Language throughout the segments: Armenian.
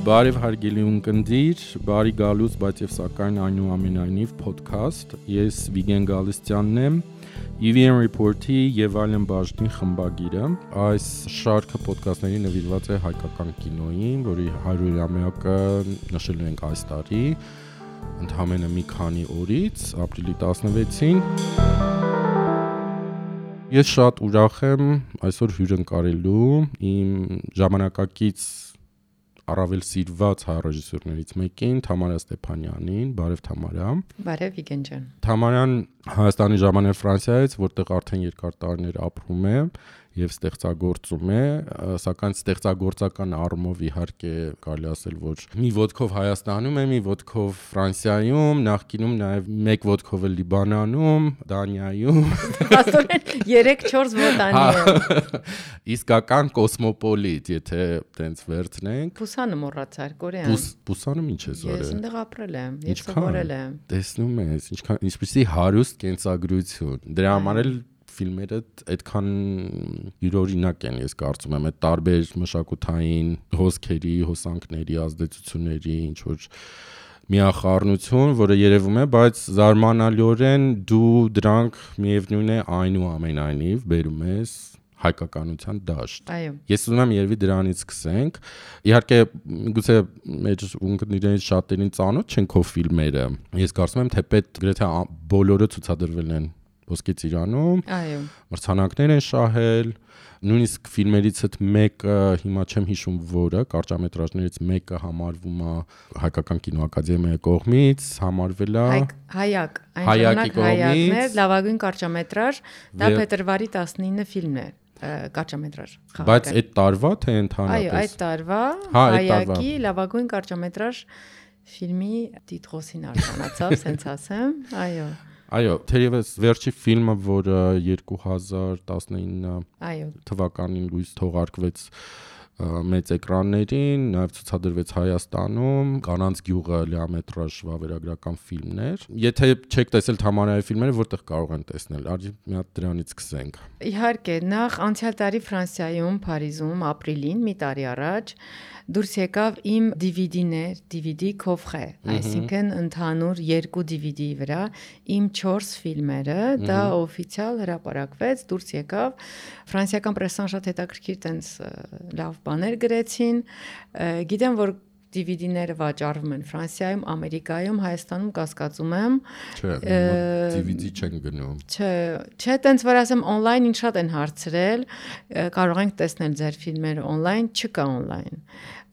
Բարև հարգելի ունկնդիր, բարի գալուց, բայց եւ սակայն այնուամենայնիվ ոդքասթ։ Ես Վիգեն Գալստյանն եմ, EVN Report-ի եւ այլն բաժնի խմբագիրը։ Այս շարքը ոդքասթների նվիրված է հայկական կինոյին, որի 100-ամյակը նշել ենք այս տարի, ընդհանրապես մի քանի օրից, ապրիլի 16-ին։ Ես շատ ուրախ եմ այսօր հյուրընկալելու իմ ժամանակակից առավել սիրված հայ ռեժիսորներից մեկին Թամարա Ստեփանյանին, բարև Թամարա։ Բարև Վիգեն ջան։ Թամարան Հայաստանի ժամանակ Ֆրանսիայից, որտեղ արդեն երկար տարիներ ապրում է, եւ ստեղծագործում է, սակայն ստեղծագործական առումով իհարկե կարելի ասել, որ մի ոդկով Հայաստանում է, մի ոդկով Ֆրանսիայում, նախկինում նաեւ մեկ ոդկով է Լիբանանում, Դանիայում։ Աստորեն 3-4 ոդանի Իսկական կոսմոպոլիտ, եթե տենց վերցնենք։ Պուսանը մոռացար, կորեան։ Պուսանը ինչ է զորը։ Ես այնտեղ ապրել եմ, ես սովորել եմ։ Տեսնում ես, ինչքան ինչպեսի հարուստ կենսագրություն։ Դրա համար էլ ֆիլմերը այդքան յուրօրինակ են, ես կարծում եմ, այդ տարբեր մշակութային հոսքերի, հոսանքների, ազդեցությունների, ինչ որ միախառնություն, որը երևում է, բայց զարմանալիորեն դու դրանք միևնույն է այնուամենայնիվ բերում ես հայկականության դաշտ։ Այո։ Ես ուզում եմ երևի դրանից սկսենք։ Իհարկե, գուցե մեր ունկնդիրներից շատերին ծանոթ չեն քո ֆիլմերը։ Ես կարծում եմ, թե պետք գրեթե բոլորը ցուցադրվել են ոսկե ծիրանում։ Այո։ Մրցանակներ են շահել, նույնիսկ ֆիլմերից այդ մեկը հիմա չեմ հիշում որը, կարճամետրաժներից մեկը համարվում է հայկական կինոակադեմիայի կողմից, համարվել է Հայակ, ժամանակ հայակներ, լավագույն կարճամետրաժ, դա փետրվարի 19 ֆիլմն է կարճամետրաժ խաղական։ Բայց այդ տարվա թե ընդհանրապես։ Այո, այդ տարվա հա, հայակի լավագույն կարճամետրաժ ֆիլմի տիտղոսին արժանացավ, սենց ասեմ։ Այո։ Այո, թերևս վերջի ֆիլմը, որը 2019 այո թվականին լույս թողարկվեց մեծ էկրաններին, նաև ցուցադրվեց Հայաստանում, Կանանց գյուղը լիամետրաժ վավերագրական ֆիլմներ։ Եթե չեք տեսել Թամարայի ֆիլմերը, որտեղ կարող են տեսնել։ Արի մի հատ դրանից սկսենք։ Իհարկե, նախ անցյալ տարի Ֆրանսիայում, Փարիզում, ապրիլին, մի տարի առաջ դուրս եկավ իմ DVD-ներ, DVD կոֆղե, այսինքն ընդհանուր երկու DVD-ի վրա իմ 4 ֆիլմերը, դա օֆիցիալ հրապարակվեց, դուրս եկավ։ Ֆրանսիական պրեսան շատ հետաքրքիր տենց լավ բաներ գրեցին։ Գիտեմ, որ DVD-ները վաճառվում են Ֆրանսիայում, Ամերիկայում, Հայաստանում կասկածում եմ։ Չէ, DVD չեն գնում։ Չէ, չէ, տենց որ ասեմ on-line ինչ շատ են հարցրել, կարող ենք տեսնել ձեր ֆիլմերը on-line, չկա on-line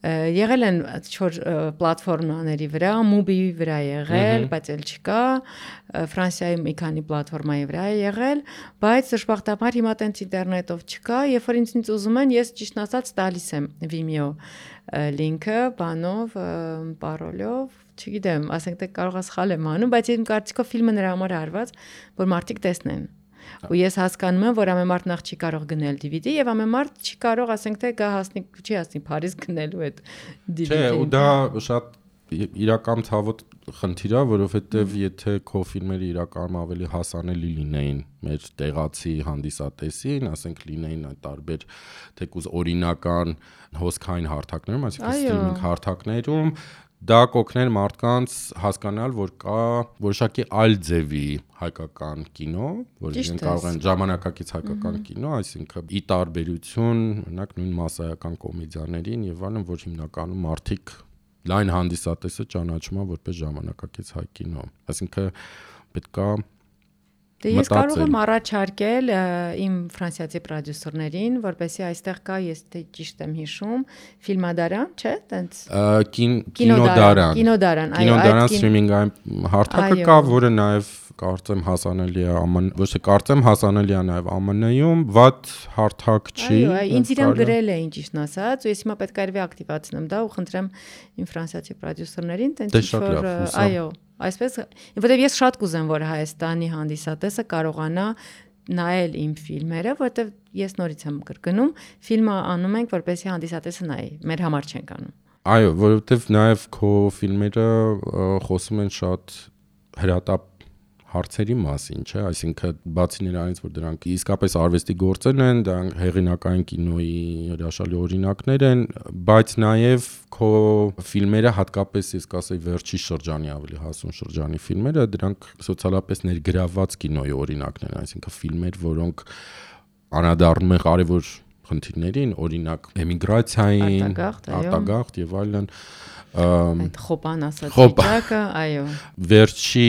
եղել են չոր պլատֆորմաների վրա, Mubi-ի վրա եղել, բայց էլ չկա, Ֆրանսիայում մի քանի պլատֆորմայի վրա է եղել, բայց դժբախտաբար հիմա տենց ինտերնետով չկա, երբ որ ինձնից ուզում են, ես ճիշտ ասած տալիս եմ Vimeo լինքը, բանով, պարոլով, չգիտեմ, ասենք թե կարող է սխալ եմ անում, բայց իմ կարծիքով ֆիլմը նրա համար արված, որ մարդիկ տեսնեն ու ես հասկանում եմ որ ամեն մարդ նախ չի կարող գնել DVD եւ ամեն մարդ չի կարող ասենք թե գա հասնի չի հասնի Փարիզ գնելու այդ DVD Չէ ու դա շատ իրական ցավոտ խնդիր է, որովհետև եթե քո ֆիլմերը իրականում ավելի հասանելի լինեին մեր տեղացի հանդիսատեսին, ասենք լինեին այդ տարբեր թեկուզ օրինական հոսքային հարթակներում, այսինքն սթրիմինգ հարթակներում, դա կօգներ մարդկանց հասկանալ, որ կա որոշակի այլ ձևի հայկական կինո, որ իրենք կարող են ժամանակակից հայկական կինո, այսինքն ի տարբերություն, օրինակ նույն մասսայական կոմեդիաներին եւ այլն, որ հիմնականում մարդիկ լայն հանդիսատեսը ճանաչում է որպես ժամանակակից հայ կինո։ Այսինքն պետքա Դե ես կարող եմ առաջարկել իմ ֆրանսիացի պրոդյուսերներին, որպեսզի այստեղ կա, ես դե ճիշտ եմ հիշում, ֆիլմադարան, չէ՞, տենց կինոդարան։ Կինոդարան, այո, կինոդարան սթրիմինգային հարթակը կա, որը նաև կարծեմ հասանելի է ԱՄՆ, ոչ թե կարծեմ հասանելի է նաև ԱՄՆ-ում, ված հարթակ չի։ Այո, ինձ իրան գրել էին ճիշտ ասած, ու ես հիմա պետք է արվի ակտիվացնեմ դա ու խնդրեմ իմ ֆրանսիացի պրոդյուսերներին, տենց դե ինչ-որ, այո, Այսպես, որովհետև ես շատ կուզեմ, որ Հայաստանի հանդիսատեսը կարողանա նայել իմ ֆիլմերը, որովհետև ես նորից եմ կրկնում, ֆիլմը անում ենք, որպեսզի հանդիսատեսը նայի, մեր համար չենք անում։ Այո, որովհետև նաև քո ֆիլմերը խոսում են շատ հրատապ հարցերի մասին, չէ, այսինքն բացի նրանից, որ դրանք իսկապես արվեստի գործեր են, դրանք հեղինակային կինոյի հրաշալի օրինակներ են, բայց նաև քո ֆիլմերը հատկապես ես կասեի վերջի շրջանի ավելի հասուն շրջանի ֆիլմերը դրանք սոցիալապես ներգրաված կինոյի օրինակներ են, այսինքն ֆիլմեր, որոնք անադառնում են կարևոր խնդիրներին, օրինակ էմիգրացիային, արտագաղթ եւ այլն այդ խոպան ասած վիճակը, այո։ Վերջի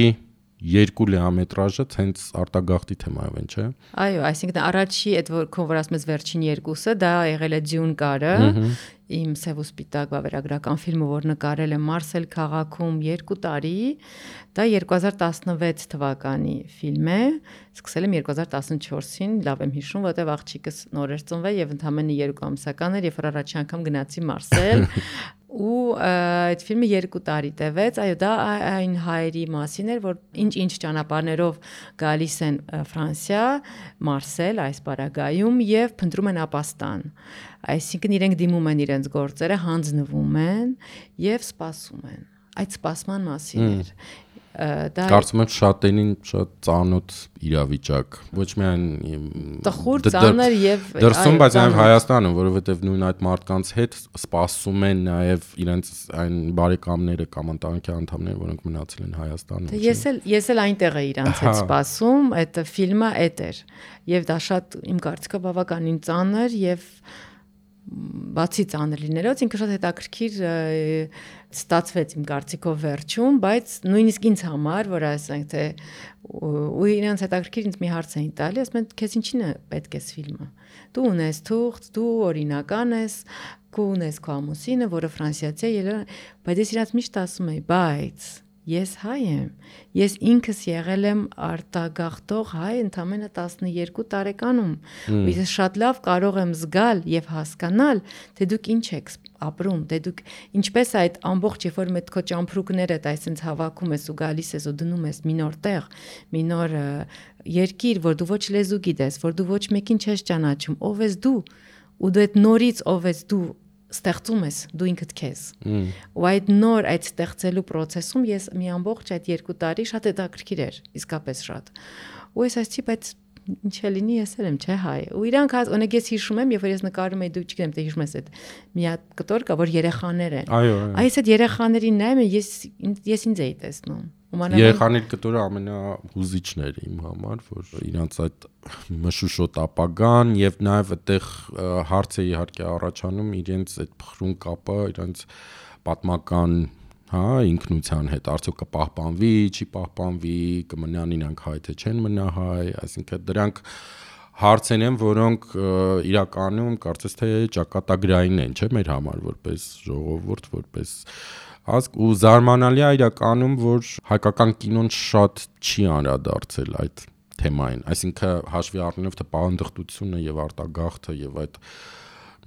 երկու լեամետրաժը ցենց արտագաղթի թեմայով են, չէ։ Այո, այսինքն առաջի այդ որ քո որ ասում ես վերջին երկուսը, դա եղել է Dune կարը, իմ Սև ու Սպիտակ վավերագրական ֆիլմը, որ նկարել եմ Մարսել քաղաքում 2 տարի, դա 2016 թվականի ֆիլմ է, սկսել եմ 2014-ին, լավ եմ հիշում, որտեվ աղջիկս նոր էր ծնվել եւ ընդամենը 2 ամսական էր, երբ առաջի անգամ գնացի Մարսել ու այդ ֆիլմը 2 տարի տևեց, այո, դա այն հայերի մասին էր, որ ինչ-ինչ ճանապարհներով գալիս են Ֆրանսիա, Մարսել, այս պարագայում եւ փնտրում են ապաստան։ Այսինքն իրենք դիմում են իրենց գործերը, հանձնվում են եւ սպասում են այդ սպասման մասին էր դա կարծում եմ շատերին շատ ծանոթ իրավիճակ ոչ միայն տխուր ծանր եւ դրսում բայց նաեւ Հայաստանում որովհետեւ նույն այդ մարդկանց հետ սպասում են նաեւ իրենց այն բարեկամները կամ ընտանիքի անդամները որոնք մնացել են Հայաստանում դե Ես էլ ես էլ այնտեղ եմ իրանց հետ սպասում այդ ֆիլմը այդ էր եւ դա շատ իմ կարծիքով բավականին ծանր եւ բացի ծանր լինելով ինքը շատ հետաքրքիր ստացվեց իմ կարծիքով վերջում, բայց նույնիսկ ինձ համար, որ ասենք թե ու իրանց հետաքրքիր ինձ մի հարց էին տալի, ասում են, քեզ ինչին է պետք է ֆիլմը։ Դու ունես թուղթ, դու օրինական ես, քո ունես քո ամուսինը, որը ֆրանսիացի է, բայց ես իրանց միշտ ասում եի, բայց Ես հայ եմ։ Ես ինքս եղել եմ արտագաղթող հայ ընդամենը 12 տարեկանում։ Ու ես շատ լավ կարող եմ զգալ եւ հասկանալ, թե դուք ինչ եք ապրում, թե դուք ինչպես այդ ամբողջ երբ որ մեծ քո ճամփրուկները դա այսպես հավաքում ես ու գալիս ես ու դնում ես մի նոր տեղ, մի նոր երկիր, որ դու ոչ լեզու գիտես, որ դու ոչ մեկին չես ճանաչում, ով ես դու ու դու այդ նորից ով ես դու ստեղծում ես դու ինքդ քեզ։ Ու այդ նոր այդ ստեղծելու process-ում ես մի ամբողջ այդ երկու տարի շատ հետաքրքիր էր, իսկապես շատ։ Ու ես այսի բայց ինչ է լինի, ես էլ եմ, չէ, հայ։ Ու իրանք հա օրինակ ես հիշում եմ, երբ որ ես նկարում եի, դու չգիտեմ, թե հիշում ես այդ մի հատ կտոր կա, որ երեխաներ են։ Այո, այո։ Այս այդ երեխաներին նայում եմ, ես ես ինձ էի տեսնում։ Երեխաների կտորը ամենահուզիչն էր իմ համար, որ իրանց այդ մշուշոտ ապագան եւ նաեւ այդտեղ հարց է իհարկե առաջանում իրենց այդ փխրուն կապը, իրենց պատմական հա ինքնության հետ արդյոք կպահպանվի, չի պահպանվի, կմնան իրանք հայ թե չեն մնա հայ, այսինքն դրանք հարցեր են, որոնք իրականում կարծես թե ճակատագրային են, չէ՞, մեր համար որպես ժողովուրդ, որպես ազգ ու զարմանալի է իրականում, որ հայկական կինոն շատ չի անդրադարձել այդ թեմային, այսինքն հաշվի առնելով թե պահանդղտությունը եւ արտագաղթը եւ այդ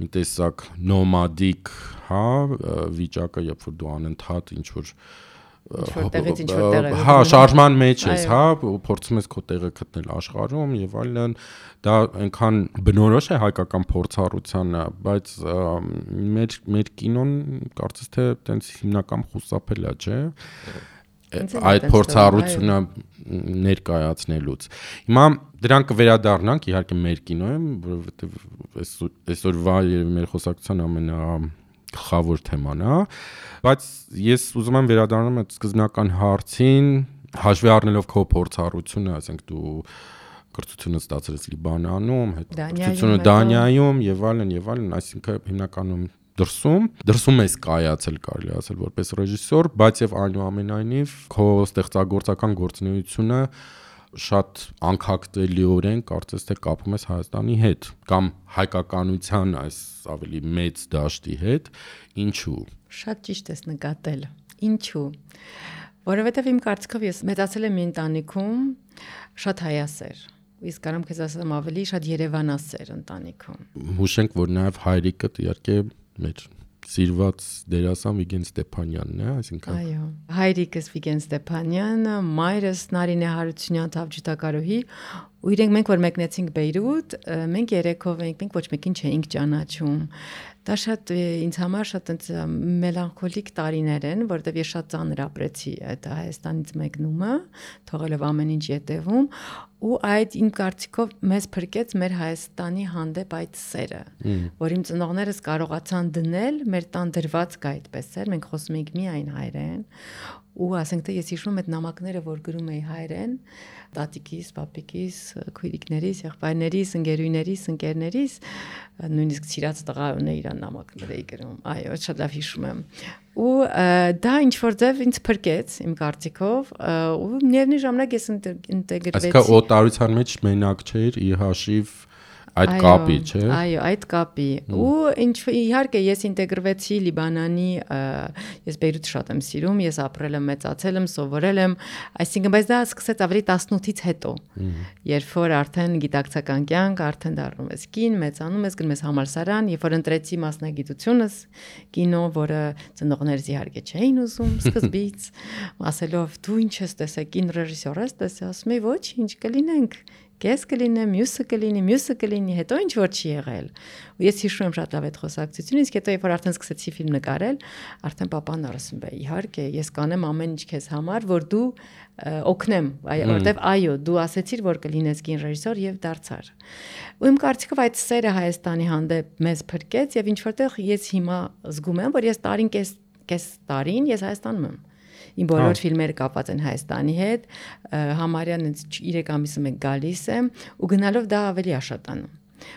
մի տեսակ նոմադիկ, հա, վիճակը, երբ որ դու անընդհատ ինչ որ որտեղից ինչ որտեղ է հա շարժման մեջ ես հա ու փորձում ես քո տեղը գտնել աշխարհում եւ այլն դա այնքան բնորոշ է հայկական փորձառությանը բայց մեր մեր կինոն կարծես թե տենց հիմնական խուսափել է չէ այդ փորձառությունը ներկայացնելուց հիմա դրան կվերադառնանք իհարկե մեր կինոյում որովհետեւ այսօրվա մեր խոսակցության ամենա գլխավոր թեման է, բայց ես ուզում եմ վերադառնամ այդ սկզբնական հարցին, հաշվի առնելով քո փորձառությունը, ասենք դու կրթությունը ստացրեց Լիբանանում, հետ կրթությունը Դանիայում եւ այլն եւ այլն, այսինքն հիմնականում դրսում դրսում ես կայացել կարելի ասել որպես ռեժիսոր, բայց եւ այնուամենայնիվ քո ստեղծագործական գործունեությունը շատ անկախտելիորեն կարծես թե կապում ես Հայաստանի հետ կամ հայկականության այս ավելի մեծ դաշտի հետ ինչու շատ ճիշտ ես նկատել ինչու որովհետև իմ կարծիքով ես մեծացել եմ մի ընտանիքում շատ հայասեր իսկ կարամ քեզ ասեմ ավելի շատ Երևանասեր ընտանիքում հուշենք որ նաև հայրիկը իհարկե մեր սիրված դերասան Վիգեն Ստեփանյանն է, այսինքն Այո, հայրիկս Վիգեն Ստեփանյանը, մայրս Նարինե Հարությունյան Թավջութակարոհի ու իրենք մենք որ մեկնեցինք Բեյրութ, մենք երեքով էինք, մենք ոչ մեկին չէինք ճանաչում։ Դա շատ ինձ համար շատ այնց մելանխոլիկ տարիներ են, որովհետև ես շատ ծանր ապրեցի այդ Հայաստանից մեկնումը, թողելով ամեն ինչ յետևում, ու այդ իմ կարծիքով մեզ փրկեց մեր Հայաստանի հանդեպ այդ սերը, որ իմ ծնողներս կարողացան դնել, մեր տան դրված կա այդպես էր, մենք խոսում էինք միայն հայերեն, ու ասենք թե ես հիշում եմ այդ նամակները, որ գրում էի հայերեն, տատիկիս, պապիկիս, քույրիկներիս, եղբայրներիս, ընկերուներիս, ընկերներիս, նույնիսկ ծիրած տղա ունե իր նամակներ էի գրում։ Այո, շատ լավ հիշում եմ։ Ու դա ինչ որ ձև ինձ փրկեց իմ կարծիքով, ու միևնույն ժամանակ ես ինտեգրվեցի։ Այսինքն օտարության մեջ մենակ չէր ի հաշիվ Այդ կապի, չէ։ Այո, այդ կապի։ Ու ինչ իհարկե ես ինտեգրվեցի Լիբանանի, ես Բեյրութ շատ եմ սիրում, ես ապրել եմ, մեծացել եմ, սովորել եմ, այսինքն բայց դա սկսեց ավելի 18-ից հետո։ Երբ որ արդեն գիտակցական կյանք, արդեն դառնում ես կին, մեծանում ես, գնում ես համալսարան, երբ որ ընտրեցի մասնագիտությունս կինո, որը ծնողներս իհարկե չէին ուզում սկզբից, ասելով դու ինչ ես տեսել, կին ռեժիսոր ես տեսել, ասում եի ոչ, ինչ կլինենք կես կլինե, մյուսը կլինի, մյուսը կլինի, հետո ինչ որ չի եղել։ Ու ես հիշում եմ շատ լավ այդ խոսակցությունը, իսկ հետո երբ որ արդեն սկսեցի ֆիլմ նկարել, արդեն papan ասում է, իհարկե, ես կանեմ ամեն ինչ քեզ համար, որ դու օգնեմ, որտեվ այո, դու ասեցիր, որ կլինես կին ռեժիսոր եւ դարձար։ Ու իմ կարծիքով այդ սերը Հայաստանի հանդեպ մեզ փրկեց եւ ինչ որտեղ ես հիմա զգում եմ, որ ես տարին կես կես տարին ես Հայաստանում եմ Իմ բոլոր ֆիլմերը կապված են Հայաստանի հետ, համարյան 3 ամիսը մեկ գալիս եմ ու գնալով դա ավելի աշատանում։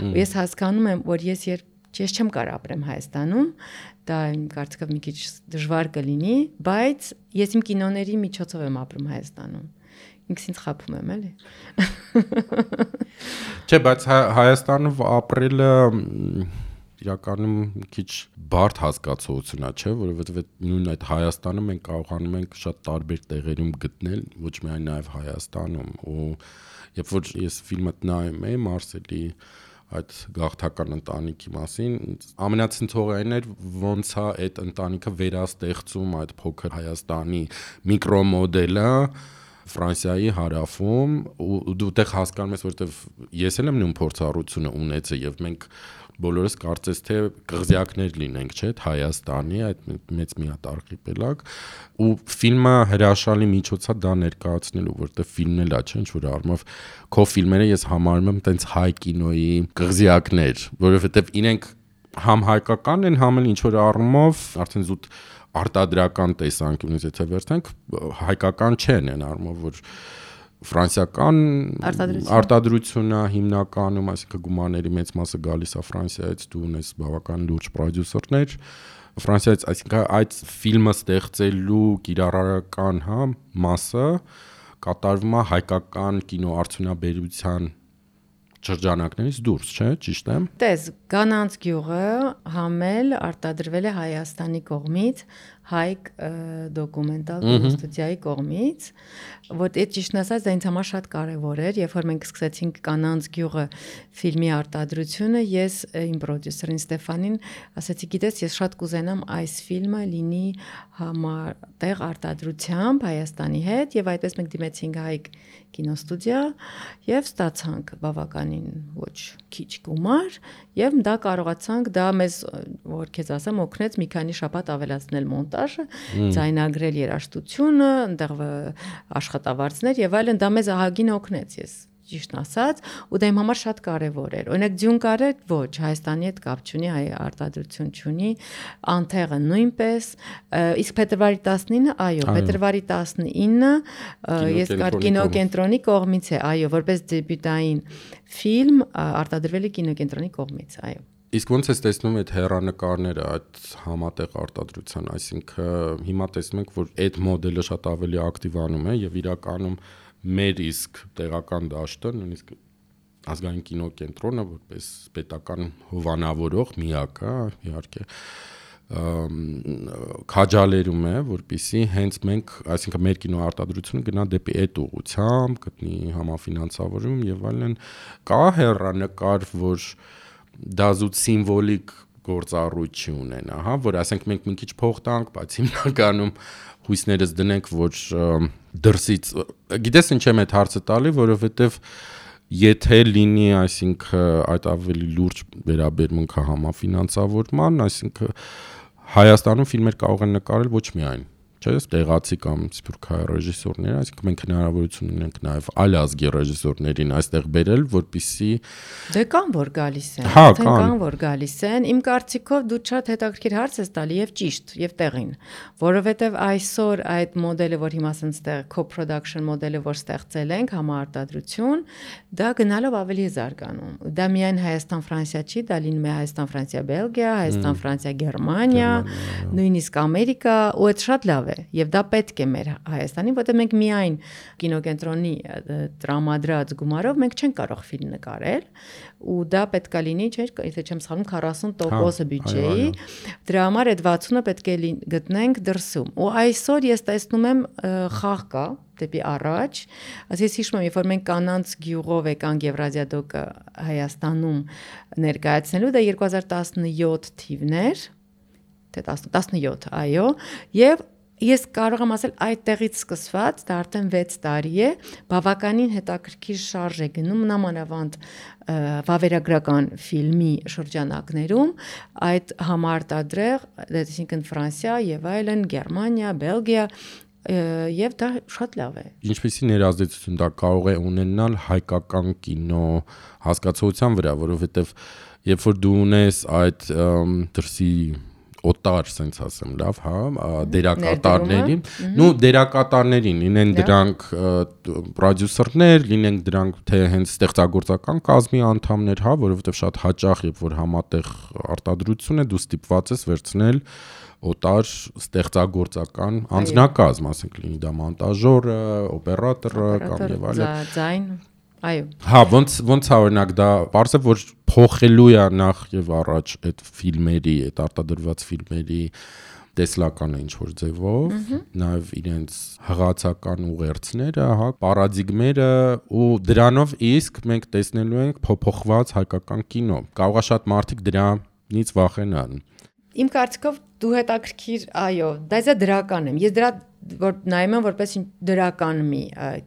Ու ես հասկանում եմ, որ ես երբ ես չեմ կարող ապրեմ Հայաստանում, դա իմ կարծիքով մի քիչ դժվար կլինի, բայց ես իմ կինոների միջոցով եմ ապրում Հայաստանում ինքս ինձ խափում եմ, էլի։ Չէ, բայց Հայաստանում ապրելը իրականում քիչ բարդ հասկացությունա, չէ, որովհետև նույն այդ Հայաստանը մենք կարողանում ենք շատ տարբեր տեղերում գտնել, ոչ միայն նաև Հայաստանում ու երբ որ ես ֆիլմը նայում եմ Մարսելի այդ գաղթական ընտանիքի մասին ամենացնցողային էր ոնց է այդ ընտանիքը վերաստեղծում այդ փոքր Հայաստանի միկրոմոդելը Ֆրանսիայի հարավում ու դու տեղ հասկանում ես որովհետև ես էլ եմ նույն փորձառությունը ունեցել եւ մենք բոլորս կարծես թե կղզյակներ լինենք, չէ՞, Հայաստանի այդ մեծ մի հատ արխիպելագ ու ֆիլմը հրաշալի միջոց է դա ներկայացնելու, որտեղ ֆիլմն էլ է, չէ՞, ինչ որ առումով քո ֆիլմերը ես համարում եմ տենց հայ կինոյի կղզյակներ, որովհետև իրենք համ հայկական են, համ էլ ինչ որ առումով արդեն զուտ արտադրական տեսանկյունից եթե վերցնենք հայկական չեն այն առումով որ ֆրանսիական արտադրությունը հիմնականում, այսինքն գումարների մեծ մասը գալիս է Ֆրանսիայից, դու ունես բավական լուրջ պրոդյուսերներ Ֆրանսիայից, այսինքն այդ ֆիլմը ստեղծելու կիրառական, հա, մասը կատարվում է հայկական կինոարդյունաբերության շրջանակներից դուրս, չէ՞, ճիշտ եմ։ Տես, Գանանց գյուղը համել արտադրվել է Հայաստանի կողմից, հայկ դոկումենտալ ստուդիայի կողմից, որ այդ ճիշտն ասած դա ինձ համար շատ կարևոր էր, երբ որ մենք սկսեցինք Կանանց գյուղը ֆիլմի արտադրությունը, ես իմ պրոդյուսերին Ստեֆանին ասացի, գիտես, ես շատ կուզենամ այս ֆիլմը լինի համատեղ արտադրությամբ Հայաստանի հետ եւ այդպես մենք դիմեցինք հայկ կինոստուդիա եւ ստացանք բավականին ոչ քիչ գումար եւ դա կարողացանք դա մեզ որ քեզ ասեմ օգնեց մի քանի շաբաթ ավելացնել մոնտաժը, ձայնագրել երաժշտությունը, այնտեղ աշխատավարձներ եւ այլն դա մեզ ահագին օգնեց ես ճիշտն ասած, ու դա իմ համար շատ կարևոր էր։ Օրինակ Ձյունկարը ոչ, Հայաստանի հետ կապ չունի, հայ արտադրություն չունի, Անթեղը նույնպես, իսկ փետրվարի 19-ը, այո, փետրվարի 19-ը ես կար կինոկենտրոնի կողմից է, այո, որպես դեբյուտային ֆիլմ արտադրվել է կինոկենտրոնի կողմից, այո։ Իսկ ո՞նց ես տեսնում այդ հերանեկարները այդ համատեղ արտադրության, այսինքն հիմա տեսնում ենք, որ այդ մոդելը շատ ավելի ակտիվանում է եւ իրականում մեր իսկ տեղական դաշտը, նույնիսկ ազգային կինոկենտրոնը որպես պետական հովանավորող միակը, իհարկե քաջալերում է, որpիսի հենց մենք, այսինքն մեր կինոարտադրությունը գնա դեպի այդ ուղությամբ, գտնի համաֆինանսավորում եւ այլն, կա հերանկար, որ դա զուտ սիմվոլիկ գործառույթ ունենա, հա, որ ասենք մենք մի քիչ փող տանք, բայց հիմնականում հույսներս դնենք, որ դրսից գիտես ինչ եմ այդ հարցը տալի, որովհետև եթե լինի, այսինքն այդ ավելի լուրջ վերաբերմունքը համաֆինանսավորման, այսինքն Հայաստանում ֆիլմեր կարող են նկարել ոչ միայն չէ, տեղացի կամ սփյուռքահայ ռեժիսորները, այսինքն մենք հնարավորություն ունենք նաև այլ ազգի ռեժիսորներին այստեղ բերել, որպիսի Դե կան որ գալիս են, հա, կան որ գալիս են։ Իմ կարծիքով դու շատ հետաքրքիր հարց ես տալի եւ ճիշտ եւ տեղին, որովհետեւ այսօր այդ մոդելը, որ հիմա ասենց տեղ co-production մոդելը, որ ստեղծել ենք համարտադրություն, դա գնալով ավելի զարգանում։ Դա միայն Հայաստան-Ֆրանսիա չի, դա լինում է Հայաստան-Ֆրանսիա-Բելգիա, Հայաստան-Ֆրանսիա-Գերմանիա, նույնիսկ Ամերիկա, ու այդ շատ լավ է է եւ դա պետք է մեր Հայաստանին, որտեղ մենք միայն կինոկենտրոնի տրամադրած գումարով մենք չենք կարող ֆիլմ նկարել ու դա պետքա լինի, չէ՞, եթե չեմ սխալվում 40% հա, բյուջեի, դրա համար այդ 60-ը պետք է գտնենք դրսում։ Ու այսօր ես տեսնում եմ խաղ կա դեպի առաջ, ասես հիշում եմ, երբ որ մենք կանանց գյուղով եկանք Եվրազիադոկը Հայաստանում ներկայացնելու, դա 2017 թիվներ, թե 17, այո, եւ Ես կարող եմ ասել այդտեղից սկսված, դա արդեն 6 տարի է, բավականին հետաքրքիր շարժ է գնում նամանավանդ վավերագրական ֆիլմի շրջանակներում այդ համարտադրեղ, այսինքն Ֆրանսիա եւ այլն, Գերմանիա, Բելգիա եւ դա շատ լավ է։ Ինչպեսի ներազդեցություն դա կարող է ունենալ հայկական կինո հասկացության վրա, որովհետեւ երբ որ դու ունես այդ դրսի օտար, ասենց ասեմ, լավ, հա, դերակատարների, նու դերակատարներին, լինեն դրանք պրոդյուսերներ, լինեն դրանք թե հենց ստեղծագործական կազմի անդամներ, հա, որովհետև շատ հաճախ երբ որ համատեղ արտադրություն է, դու ստիպված ես վերցնել օտար ստեղծագործական անձնակազմ, ասենք լինի դա մոնտաժորը, օպերատորը կամ եւ այլն։ Ձայն Այո։ Հա, ոնց ոնց է օրինակ դա, բարձր որ փոխելու է նախ եւ առաջ այդ ֆիլմերի, այդ արտադրված ֆիլմերի տեսլականը ինչ որ ձևով, նաև իրենց հղացական ուղերձները, հա, պարադիգմերը ու դրանով իսկ մենք տեսնելու ենք փոփոխված հայկական կինո։ Կարող է շատ մարդիկ դրանից վախենան։ Իմ կարծիքով դու հետաքրքիր, այո, դա է դրական եմ։ Ես դրա որ նայում եմ որպես դրական մի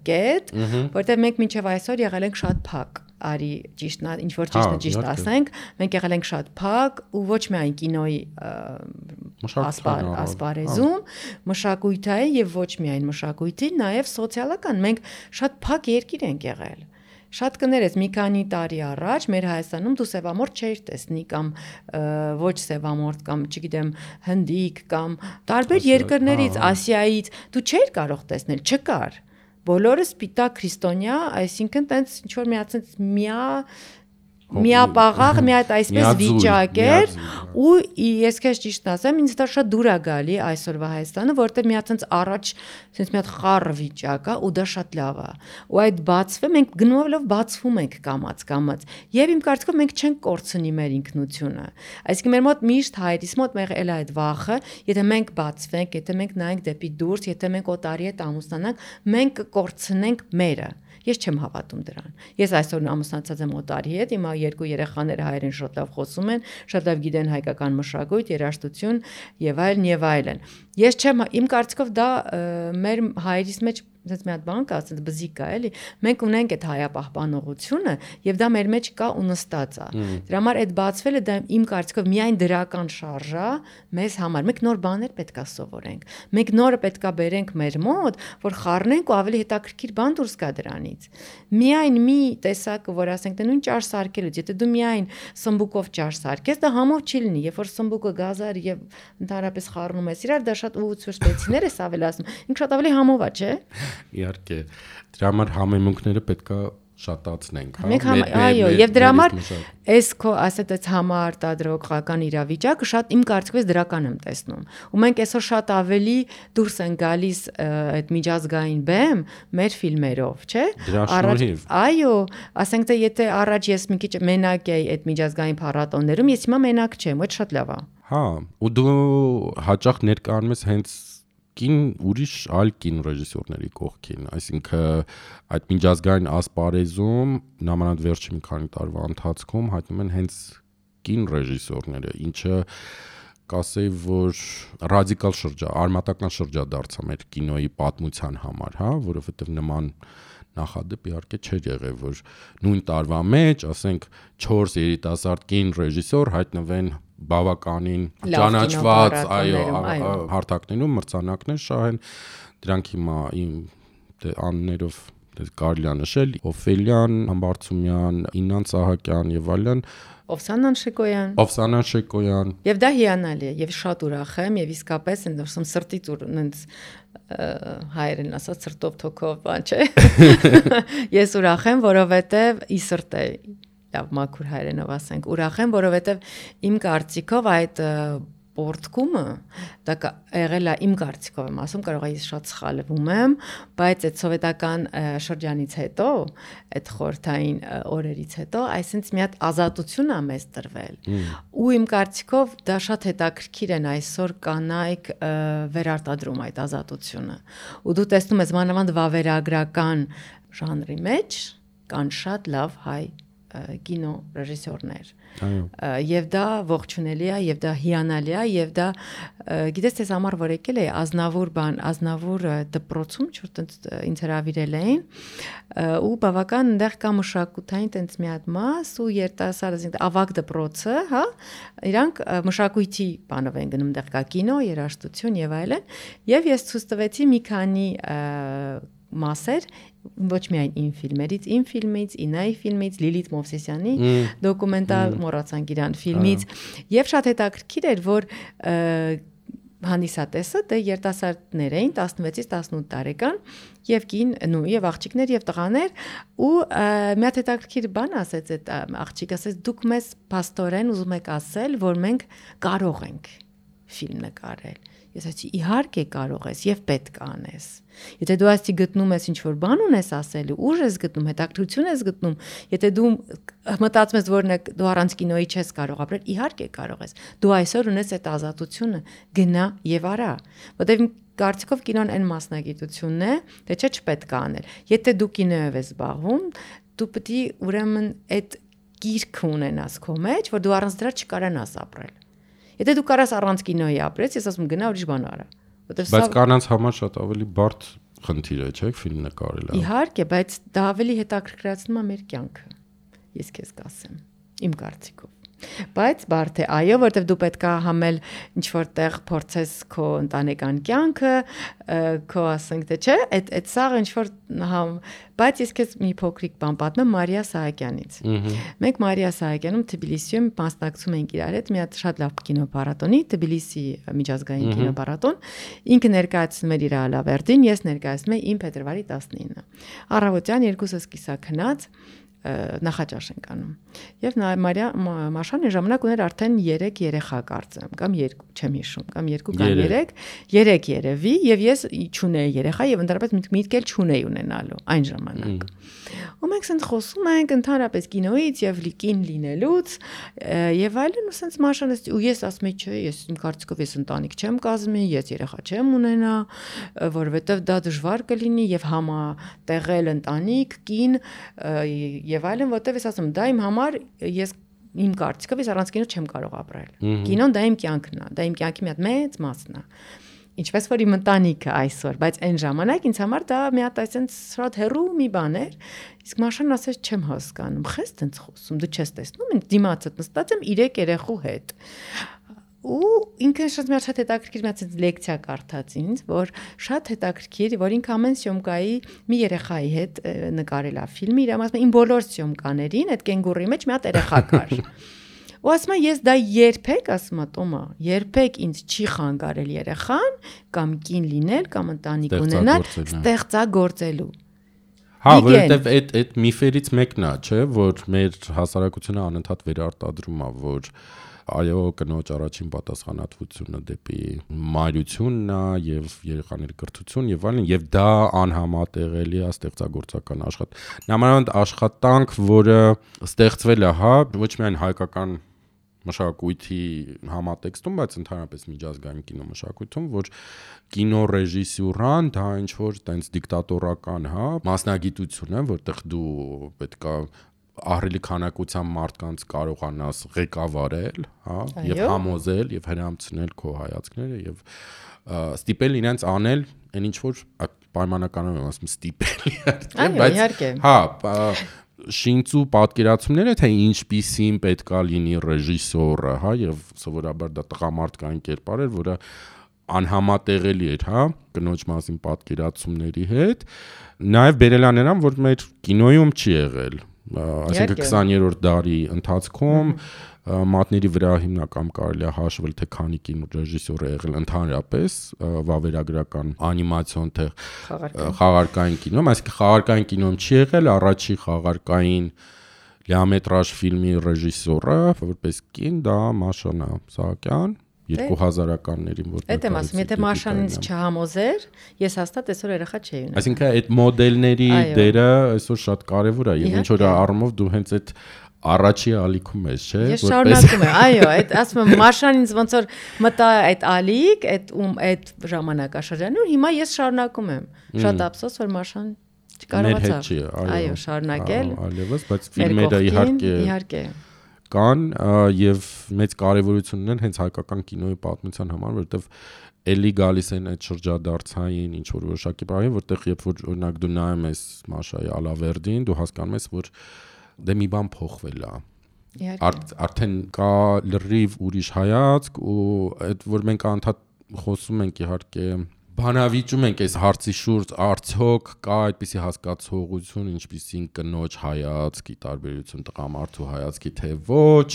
կետ, որտեղ մենք մինչև այսօր եղել ենք շատ փակ արի ճիշտն ինչ որ ճիշտը ճիշտ ասենք մենք եղել ենք շատ փակ ու ոչ միայն կինոյի ասպարեզում մշակույթային եւ ոչ միայն մշակույթի նաեւ սոցիալական մենք շատ փակ երկիր ենք եղել Շատ կներես մի քանի տարի առաջ մեր Հայաստանում դու սևամորտ չէիր տեսնի կամ ոչ սևամորտ կամ չգիտեմ հնդիկ կամ տարբեր երկրներից, Ասիայից դու չէիր կարող տեսնել, չկար բոլորը սպիտակ քրիստոնյա, այսինքն տենց ինչ որ միացած միա միապաղաղ մի հատ այսպես վիճակ էր ու ես քեզ ճիշտ ասեմ ինձ դա շատ դուր է գալի այսօրվա Հայաստանը որտեղ մի հատ sense առաջ sense մի հատ խառը վիճակ է ու դա շատ լավ է ու այդ բացվում մենք գնովելով բացվում ենք կամած կամած եւ իմ կարծիքով մենք չենք կորցնի մեր ինքնությունը այսինքն մեր մոտ միշտ հայրիս մոտ մեր էլ այդ վախը եթե մենք բացվենք եթե մենք նայենք դեպի դուրս եթե մենք օտարի հետ ամուսնանանք մենք կկորցնենք մերը Ես չեմ հավատում դրան։ Ես այսօր ամուսնացած եմ օտարի հետ, հիմա երկու երեխաները հայերեն շատ լավ խոսում են, շատ լավ գիտեն հայկական մշակույթ, երաժշտություն եւ այլն եւ այլն։ Ես չեմ իմ կարծիքով դա մեր հայրիս մեջ ասած մի հատ բան կա, ասած բզիկ է, էլի։ Մենք ունենք այդ հայապահպանողությունը եւ դա մեր մեջ կա ու նստած է։ Դրա համար այդ բացվելը դա իմ կարծիքով միայն դրական շարժ է մեզ համար։ Մենք նոր բաներ պետքա սովորենք։ Մենք նորը պետքա բերենք մեր մոտ, որ խառնենք ու ավելի հետաքրքիր բան դուրս գա դրանից։ Միայն մի տեսակը, որ ասենք դե նույն ճար սարքելուց, եթե դու միայն սմբուկով ճար սարքես, դա համով չի լինի, երբ որ սմբուկը գազար եւ ընդհանրապես խառնում ես իրար, դա շատ ուղղություն սպեցիներ է ավելացնում։ Ինք շատ ավելի համով է, չէ՞ իհարկե դրա համար համեմունքները պետքա շատացնենք, հա։ Մենք այո, եւ դրա համար այս քո ասած այս համարտադրողական իրավիճակը շատ իմ կարծիքով դրական եմ տեսնում։ Ու մենք այսօր շատ ավելի դուրս են գալիս այդ միջազգային բեմ մեր ֆիլմերով, չէ՞։ Առաջ այո, ասենք թե եթե առաջ ես մի քիչ մենակ էի այդ միջազգային փառատոներում, ես հիմա մենակ չեմ, այդ շատ լավ է։ Հա, ու դու հաճախ ներկայանում ես հենց կին ուրիշ այլ կին ռեժիսորների կողքին, այսինքն այդ միջազգային ասպարեզում նամանად վերջի մի քանի տարվա ընթացքում հայտնում են հենց կին ռեժիսորները, ինչը կասեի, որ ռադիկալ շրջա, արմատական շրջա դարձա մեր կինոյի պատմության համար, հա, որովհետև նման նախադեպ իհարկե չէր եղել, որ նույն տարվա մեջ, ասենք 4 երիտասարդ կին ռեժիսոր հայտնվեն բավականին ճանաչված այո հարթակներում մրցանակներ շահեն դրանք հիմա իմ դե աններով դե կարելի է նշել Օֆելյան, Համբարձումյան, Իննան Սահակյան եւ այլն Օվսանան Շեկոյան Օվսանան Շեկոյան Եվ դա հիանալի է եւ շատ ուրախ եմ եւ իսկապես ընդրսում սրտից ու նենց հայերեն ասած սրտով թոքով բան չէ Ես ուրախ եմ որովհետեւ ի սրտե լավ մաքուր հայերենով ասենք ուրախ եմ որովհետեւ իմ կարծիքով այդ պորտկումը դա եղել է իմ կարծիքով եմ ասում, կարող է ես շատ սխալվում եմ, բայց այդ սովետական շրջանից հետո, այդ խորթային օրերից հետո, այսինքն մի հատ ազատություն է մեզ տրվել։ Ու իմ կարծիքով դա շատ հետաքրքիր են այսօր կանայք վերարտադրում այդ ազատությունը։ Ու դու տեսնում ես մանավանդ վավերագրական ժանրի մեջ կան շատ լավ հայ կինո ռեժիսորներ Այո։ Եվ դա ողջունելի է, եւ դա հիանալի է, եւ դա գիտես թե համար որ եկել է Ազնավուր բան, Ազնավուր դպրոցում, որ ինձ հravirել էին, ու բավական այնտեղ կա մշակութային տենց մի հատ մաս ու երիտասարդ, ավակ դպրոցը, հա, իրանք մշակույթի բանով են գնում, այնտեղ կա կինո, երաժշտություն եւ այլն, եւ ես ցույց տվեցի մի քանի մասեր ոչ միայն իմ ֆիլմերից, իմ ֆիլմից, Ինայի ֆիլմից, Լիլիթ Մովսեսյանի դոկումենտալ մոռացանք իրան ֆիլմից եւ շատ հետաքրքիր էր որ հանդիսատեսը դե երիտասարդներ էին 16-ից 18 տարեկան եւ կին նու եւ աղջիկներ եւ տղաներ ու մի հատ հետաքրքիր բան ասեց այդ աղջիկը ասեց դուք մեզ աստորեն ուզում եք ասել որ մենք կարող ենք ֆիլմ նկարել Ես ասացի իհարկե կարող ես եւ պետք է անես։ Եթե դու ասի գտնում ես ինչ որ բան ունես ասելու, ուժ ես գտնում, հետաքրություն ես գտնում, եթե դու մտածում ես որ դու առանց կինոյի չես կարող ապրել, իհարկե կարող ես։ Դու այսօր ունես այդ ազատությունը, գնա եւ արա։ Որտեւ կարծիքով կինոն այն մասնագիտությունն է, թե չէ չպետք է անել։ Եթե դու կինոյով ես զբաղվում, դու պետք է ուրեմն այդ գիրք ունենաս քո մեջ, որ դու առանց դրա չկարանաս ապրել։ Եթե դու կարաս առանց կինոյի ապրես, ես ասում գնա ուրիշ բան արա։ Որտեվ Բայց կանանց համար շատ ավելի բարդ խնդիր է, չէ՞, ֆիլմ նկարելը։ Իհարկե, բայց դա ավելի հետաքրքրացնում է մեր կյանքը։ Ես քեզ կասեմ, իմ կարծիքով։ Բայց բարդ է, այո, որտեվ դու պետքա համել ինչ որտեղ փորձես քո ընտանեկան կյանքը, քո ասենք թե չէ, այդ այդ սաղ ինչ որ համ, բայց ես քեզ մի փոքրիկ բան պատմեմ Մարիա Սահակյանից։ Մենք Մարիա Սահակյանում Թբիլիսիում մասնակցում ենք իրար հետ մի հատ շատ լավ կինոփառատոնի, Թբիլիսի միջազգային կինոփառատոն։ Ինքը ներկայացնում էր իր Ալավերդին, ես ներկայացնում եմ իմ փետրվարի 19-ը։ Առավոտյան երկուսս կիսակնած նախաճաշ ենք անում։ Եվ Մարիա Մաշանի ժամանակ ուներ արդեն 3 երեխա կարծեմ, կամ 2, չեմ հիշում, կամ 2 կամ 3, 3 երևի, եւ ես չունեի երեխա եւ ընդհանրապես միտք էլ չունեի ունենալու այն ժամանակ։ Ու մենք ցենց խոսում ենք ընդհանրապես կինոից եւ լիկին լինելուց եւ այլն ու ցենց Մաշանս ու ես ասում եմ, չէ, ես իմ կարծիքով ես ընտանիք չեմ կազմի, ես երեխա չեմ ունենա, որովհետեւ դա դժվար կլինի եւ համա տեղել ընտանիք, կին եւ այլն, որտեվ ես ասում, դա իմ համար ես իմ կարծիքով ես առանց կինո չեմ կարող ապրել։ Կինոն դա իմ կյանքն է, դա իմ կյանքի մի հատ մեծ մասն է ինչպես որ իմ ընտանիքը այսօր, բայց այն ժամանակ ինձ համար դա մի հատ այսպես շատ հերու մի բան էր։ Իսկ Մաշան ասեց չեմ հասկանում, խես տենց խոսում, դու չես տեսնում, ինձ դիմացդ նստած եմ 3 երեխու հետ ու ինքը շատ մի շատ հետաքրքիր մի հատ լեկցիա կարդաց ինձ, որ շատ հետաքրքիր, որ ինքը ամեն սյոմկայի մի երեխայի հետ նկարել է ֆիլմի, իր ասում իմ բոլոր սյոմկաներին այդ կենգուրի մեջ մի հատ երեխա կար։ Ու ասում եմ ես դա երբեք, ասում եմ Տոմա, երբեք ինձ չի խանգարել երեխան կամ կին լինել կամ ընտանիք ունենալ, ստեղծագործելու։ Հա, որովհետև այդ այդ միֆերից մեկն է, չէ, որ մեր հասարակությունը անընդհատ վերարտադրում է, որ այո կնոջ առաջին պատասխանատվությունը դեպի մայրությունն է եւ երեխաների կրթություն եւ այլն եւ դա անհամատեղելի է ստեղծագործական աշխատ։ Նամանավանդ աշխատանք, որը ստեղծվել է, հա, ոչ միայն հայկական մշակույթի համատեքստում, բայց ընդհանրապես միջազգային կինոմշակույթում, որ կինոռեժիսուրան դա ինչ որ տենց դիկտատորական, հա, մասնագիտություն է, որտեղ դու պետքա ահռելի քանակության մարդկանց կարողանաս ղեկավարել, հա, եւ համոզել եւ հրամցնել քո հայացքները եւ ստիպել իրենց անել այն ինչ որ եմ ասում ստիպել Այո, իհարկե։ հա, շինծու պատկերացումները թե ինչպիսին պետքա լինի ռեժիսորը, հա, եւ սովորաբար դա տղամարդկային կերպար էր, որը անհամատեղելի էր, հա, կնոջ մասին պատկերացումների հետ։ Նաև բերելա նրան, որ մեր կինոյում չի եղել, այսինքն Իհարկե։ 20-րդ դարի ընթացքում մատների վրա հիմնական կարելի է հաշվել թե քանի կինոռեժիսոր է եղել ընդհանրապես վավերագրական անիմացիոն թե Խաղարկային։ խաղարկային կինոյում, այսինքն խաղարկային կինոյում չի եղել առաջի խաղարկային լիամետրաժ ֆիլմի ռեժիսորը, որպես կին դա Մաշանա Սահակյան 2000-ականներին որ Այդ եմ ասում, եթե նկարեց Մաշան ինձ Դիպիտայինը։ չհամոզեր, ես հաստատ այսօր երեխա չէի ունենա։ Այսինքն այդ մոդելների Այո։ դերը այսօր շատ կարևոր է եւ ինչ որ առումով դու հենց այդ առաջի ալիքում ես, չէ՞, Ես շարունակում եմ, այո, այդ ասում եմ Մաշան ինձ ոնց որ մտա այդ ալիք, այդ ում այդ ժամանակաշրջանում, ու հիմա ես շարունակում եմ։ Շատ ափսոս որ Մաշան չի, այո։ Այո, շարունակել։ Ա, Այլևս, բայց մեր ֆիլմերը իհարկե իհարկե։ կան եւ մեծ կարեւորություն ունեն հենց հայկական կինոյի պատմության համար, որովհետեւ էլի գալիս են այդ շրջադարձային ինչ որ որոշակի բանի, որտեղ երբ որ օրինակ դու նայում ես Մաշայի Ալավերդին, դու հասկանում ես, որ դե մի բան փոխվել է։ Արդեն կա լրիվ ուրիշ հայացք ու այդ որ մենք անդադ խոսում ենք իհարկե բանավիճում ենք այս հարցի շուրջ արդյոք կա այդպիսի հասկացողություն ինչպիսին կնոջ հայացքի տարբերություն տղամարդու հայացքի թե ոչ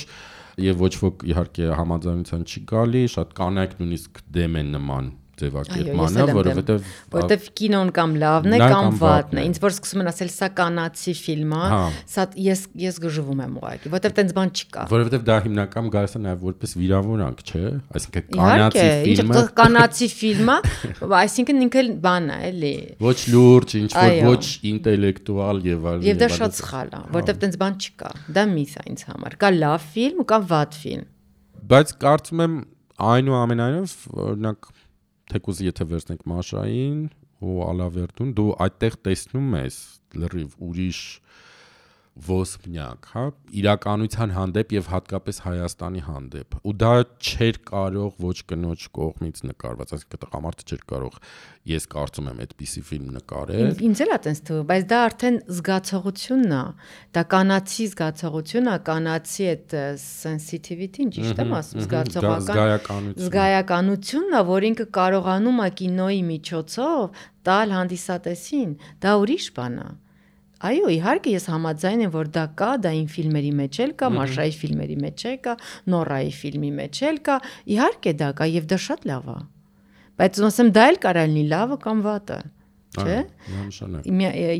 եւ ոչ ոք իհարկե համաձայնության չի գալի շատ կանայք նույնիսկ դեմ են նման ձևակերպմանը որովհետեւ Որտեվ կինոն կամ լավն է կամ վատն է։ Ինչ որ սկսում են ասել սա կանացի ֆիլմ է, Հա։ սա ես ես գժվում եմ ուղղակի, որտեվ տենց բան չկա։ որովհետեւ դա հիմնական գալիս է նաեւ որպես վիրավորանք չէ այսինքն Իհարկե, կանացի ինչ ֆիլմը կանացի ֆիլմ է, այսինքն ինքը բան է, էլի։ ոչ լուրջ, ինչ որ ոչ ինտելեկտուալ եւ այլն։ Եւ դա շատ սխալ է, որտեվ տենց բան չկա։ Դա միֆ է ինձ համար։ Կա լավ ֆիլմ ու կա վատ ֆիլմ։ Բայց կարծում եմ այնուամենայնիվ օրինակ թեկուզ եթե վերցնենք Մաշային ու Ալավերդուն, դու այդտեղ տեսնում ես լրիվ ուրիշ ոսպնյակ, հա, իրականության հանդեպ եւ հատկապես Հայաստանի հանդեպ։ Ու դա չէր կարող ոչ կնոջ կողմից նկարված, այսինքն տղամարդը չէր կարող ես կարծում եմ այդպիսի ֆիլմ նկարել։ Ինձ էլ է տենց թվում, բայց դա արդեն զգացողությունն է։ Դա կանացի զգացողությունն է, կանացի այդ sensitivity-ին, ճիշտ եմ ասում, զգացողական զգայականություն։ զգայականությունն է, որ ինքը կարողանում է կինոյի միջոցով տալ հանդիսատեսին։ Դա ուրիշ բան է։ Այո, իհարկե ես համաձայն եմ, որ դա կա, դա ին ֆիլմերի մեջ էլ կա, Մաշայի ֆիլմերի մեջ էլ կա, Նորայի ֆիլմի մեջ էլ կա, իհարկե դա կա եւ դա շատ լավ է։ Բայց ոնց եմ դա էլ կարա լինի լավը կամ վատը, չէ՞։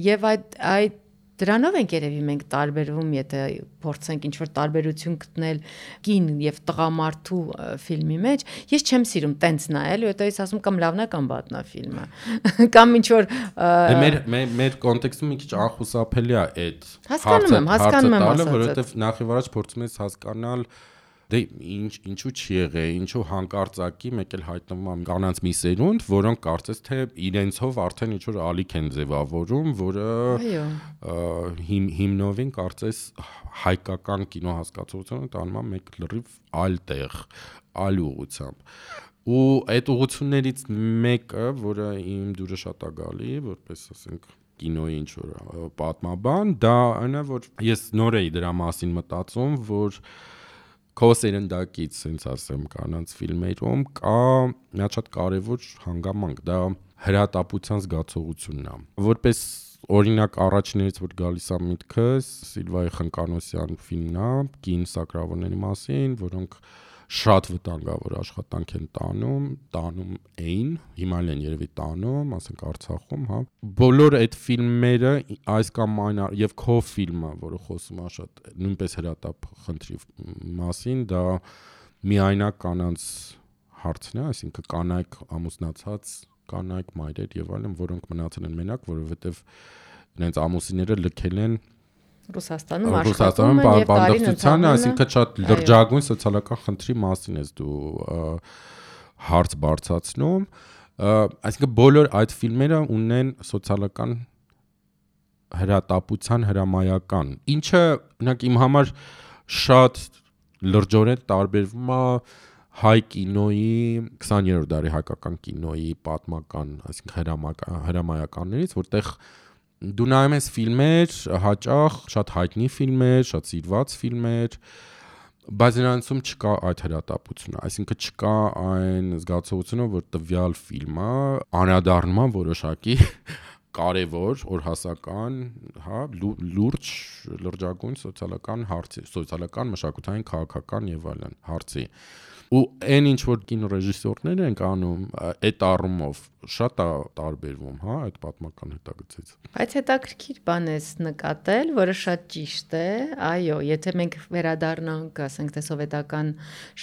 Եվ այդ այդ դրանով են երևի մենք տարբերվում, եթե փորձենք ինչ որ տարբերություն գտնել կին եւ տղամարդու ֆիլմի մեջ, ես չեմ սիրում տենց նայել, որտեղ ես ասում կամ լավն է կամ վատն է ֆիլմը։ Կամ ինչ որ ը, Դե մեր մեր կոնտեքստում մի քիչ անխուսափելի է այդ Հասկանում եմ, հասկանում եմ ասածդ։ որովհետև նախ եւ առաջ փորձում ես հասկանալ դե ինչ ինչու չի եղել, ինչու հանկարծակի մեկ էլ հայտնվում է կանանց մի սերունդ, որոնք կարծես թե իրենցով արդեն ինչ որ ալիք են ձևավորում, որը Այո։ հիմ, հիմնովին կարծես հայկական կինո հասկացությունը տանում է մեկ լրիվ այլ տեղ, այլ ուղությամբ։ Ու այդ ուղություններից մեկը, որը իմ դուրը շատ է գալի, որպես ասենք կինոյի ինչ որ պատմաբան, դա այն է, որ ես նոր էի դրա մասին մտածում, որ քո սերնդակից, ասենց ասեմ, կանանց ֆիլմերում կա մի հատ կարևոր հանգամանք, դա հրատապության զգացողությունն է։ Որպես օրինակ առաջներից որ գալիս է միտքս Սիլվայի Խնկանոսյան ֆիլմն է, կին սակրավորների մասին, որոնք շատ վտանգավոր աշխատանք են տանում, տանում էին, հիմա էլ են երևի տանում, ասենք Արցախում, հա։ Բոլոր այդ ֆիլմերը այս կամ այն եւ քո ֆիլմը, որը խոսում է շատ նույնպես հրատապ խնդրի մասին, դա միայնակ կանանց հարցն է, այսինքն կանայք ամուսնացած կանայք մայրեր եւ այլն, որոնք մնացել են մենակ, որովհետեւ իրենց ամուսինները լքել են Ռուսաստանում աշխատում են եւ է։ այսինքն շատ լրջագույն սոցիալական խնդրի մասին ես դու հարց բարձացնում, այսինքն բոլոր այդ ֆիլմերը ունեն սոցիալական հրատապության հրամայական, ինչը օրինակ իմ համար շատ լրջորեն տարբերվում է հայ կինոյի 20-րդ դարի հայկական կինոյի պատմական, այսինքն հրամայականներից, որտեղ դու նայում ես ֆիլմեր, հաճախ շատ հայտնի ֆիլմեր, շատ սիրված ֆիլմեր, բայց նրանցում չկա այդ հրատապությունը, այսինքն չկա այն զգացողությունը, որ տվյալ ֆիլմը է որոշակի կարևոր օրհասական, հա, լուրջ լրջագույն սոցիալական հարցի, սոցիալական, մշակութային, քաղաքական եւ այլն հարցի ու այն ինչ որ կինոռեժիսորներ են անում այդ առումով շատ է տարբերվում, հա, այդ պատմական հետագծից։ Բայց հետաքրքիր բան է նկատել, որը շատ ճիշտ է։ Այո, եթե մենք վերադառնանք, ասենք թե սովետական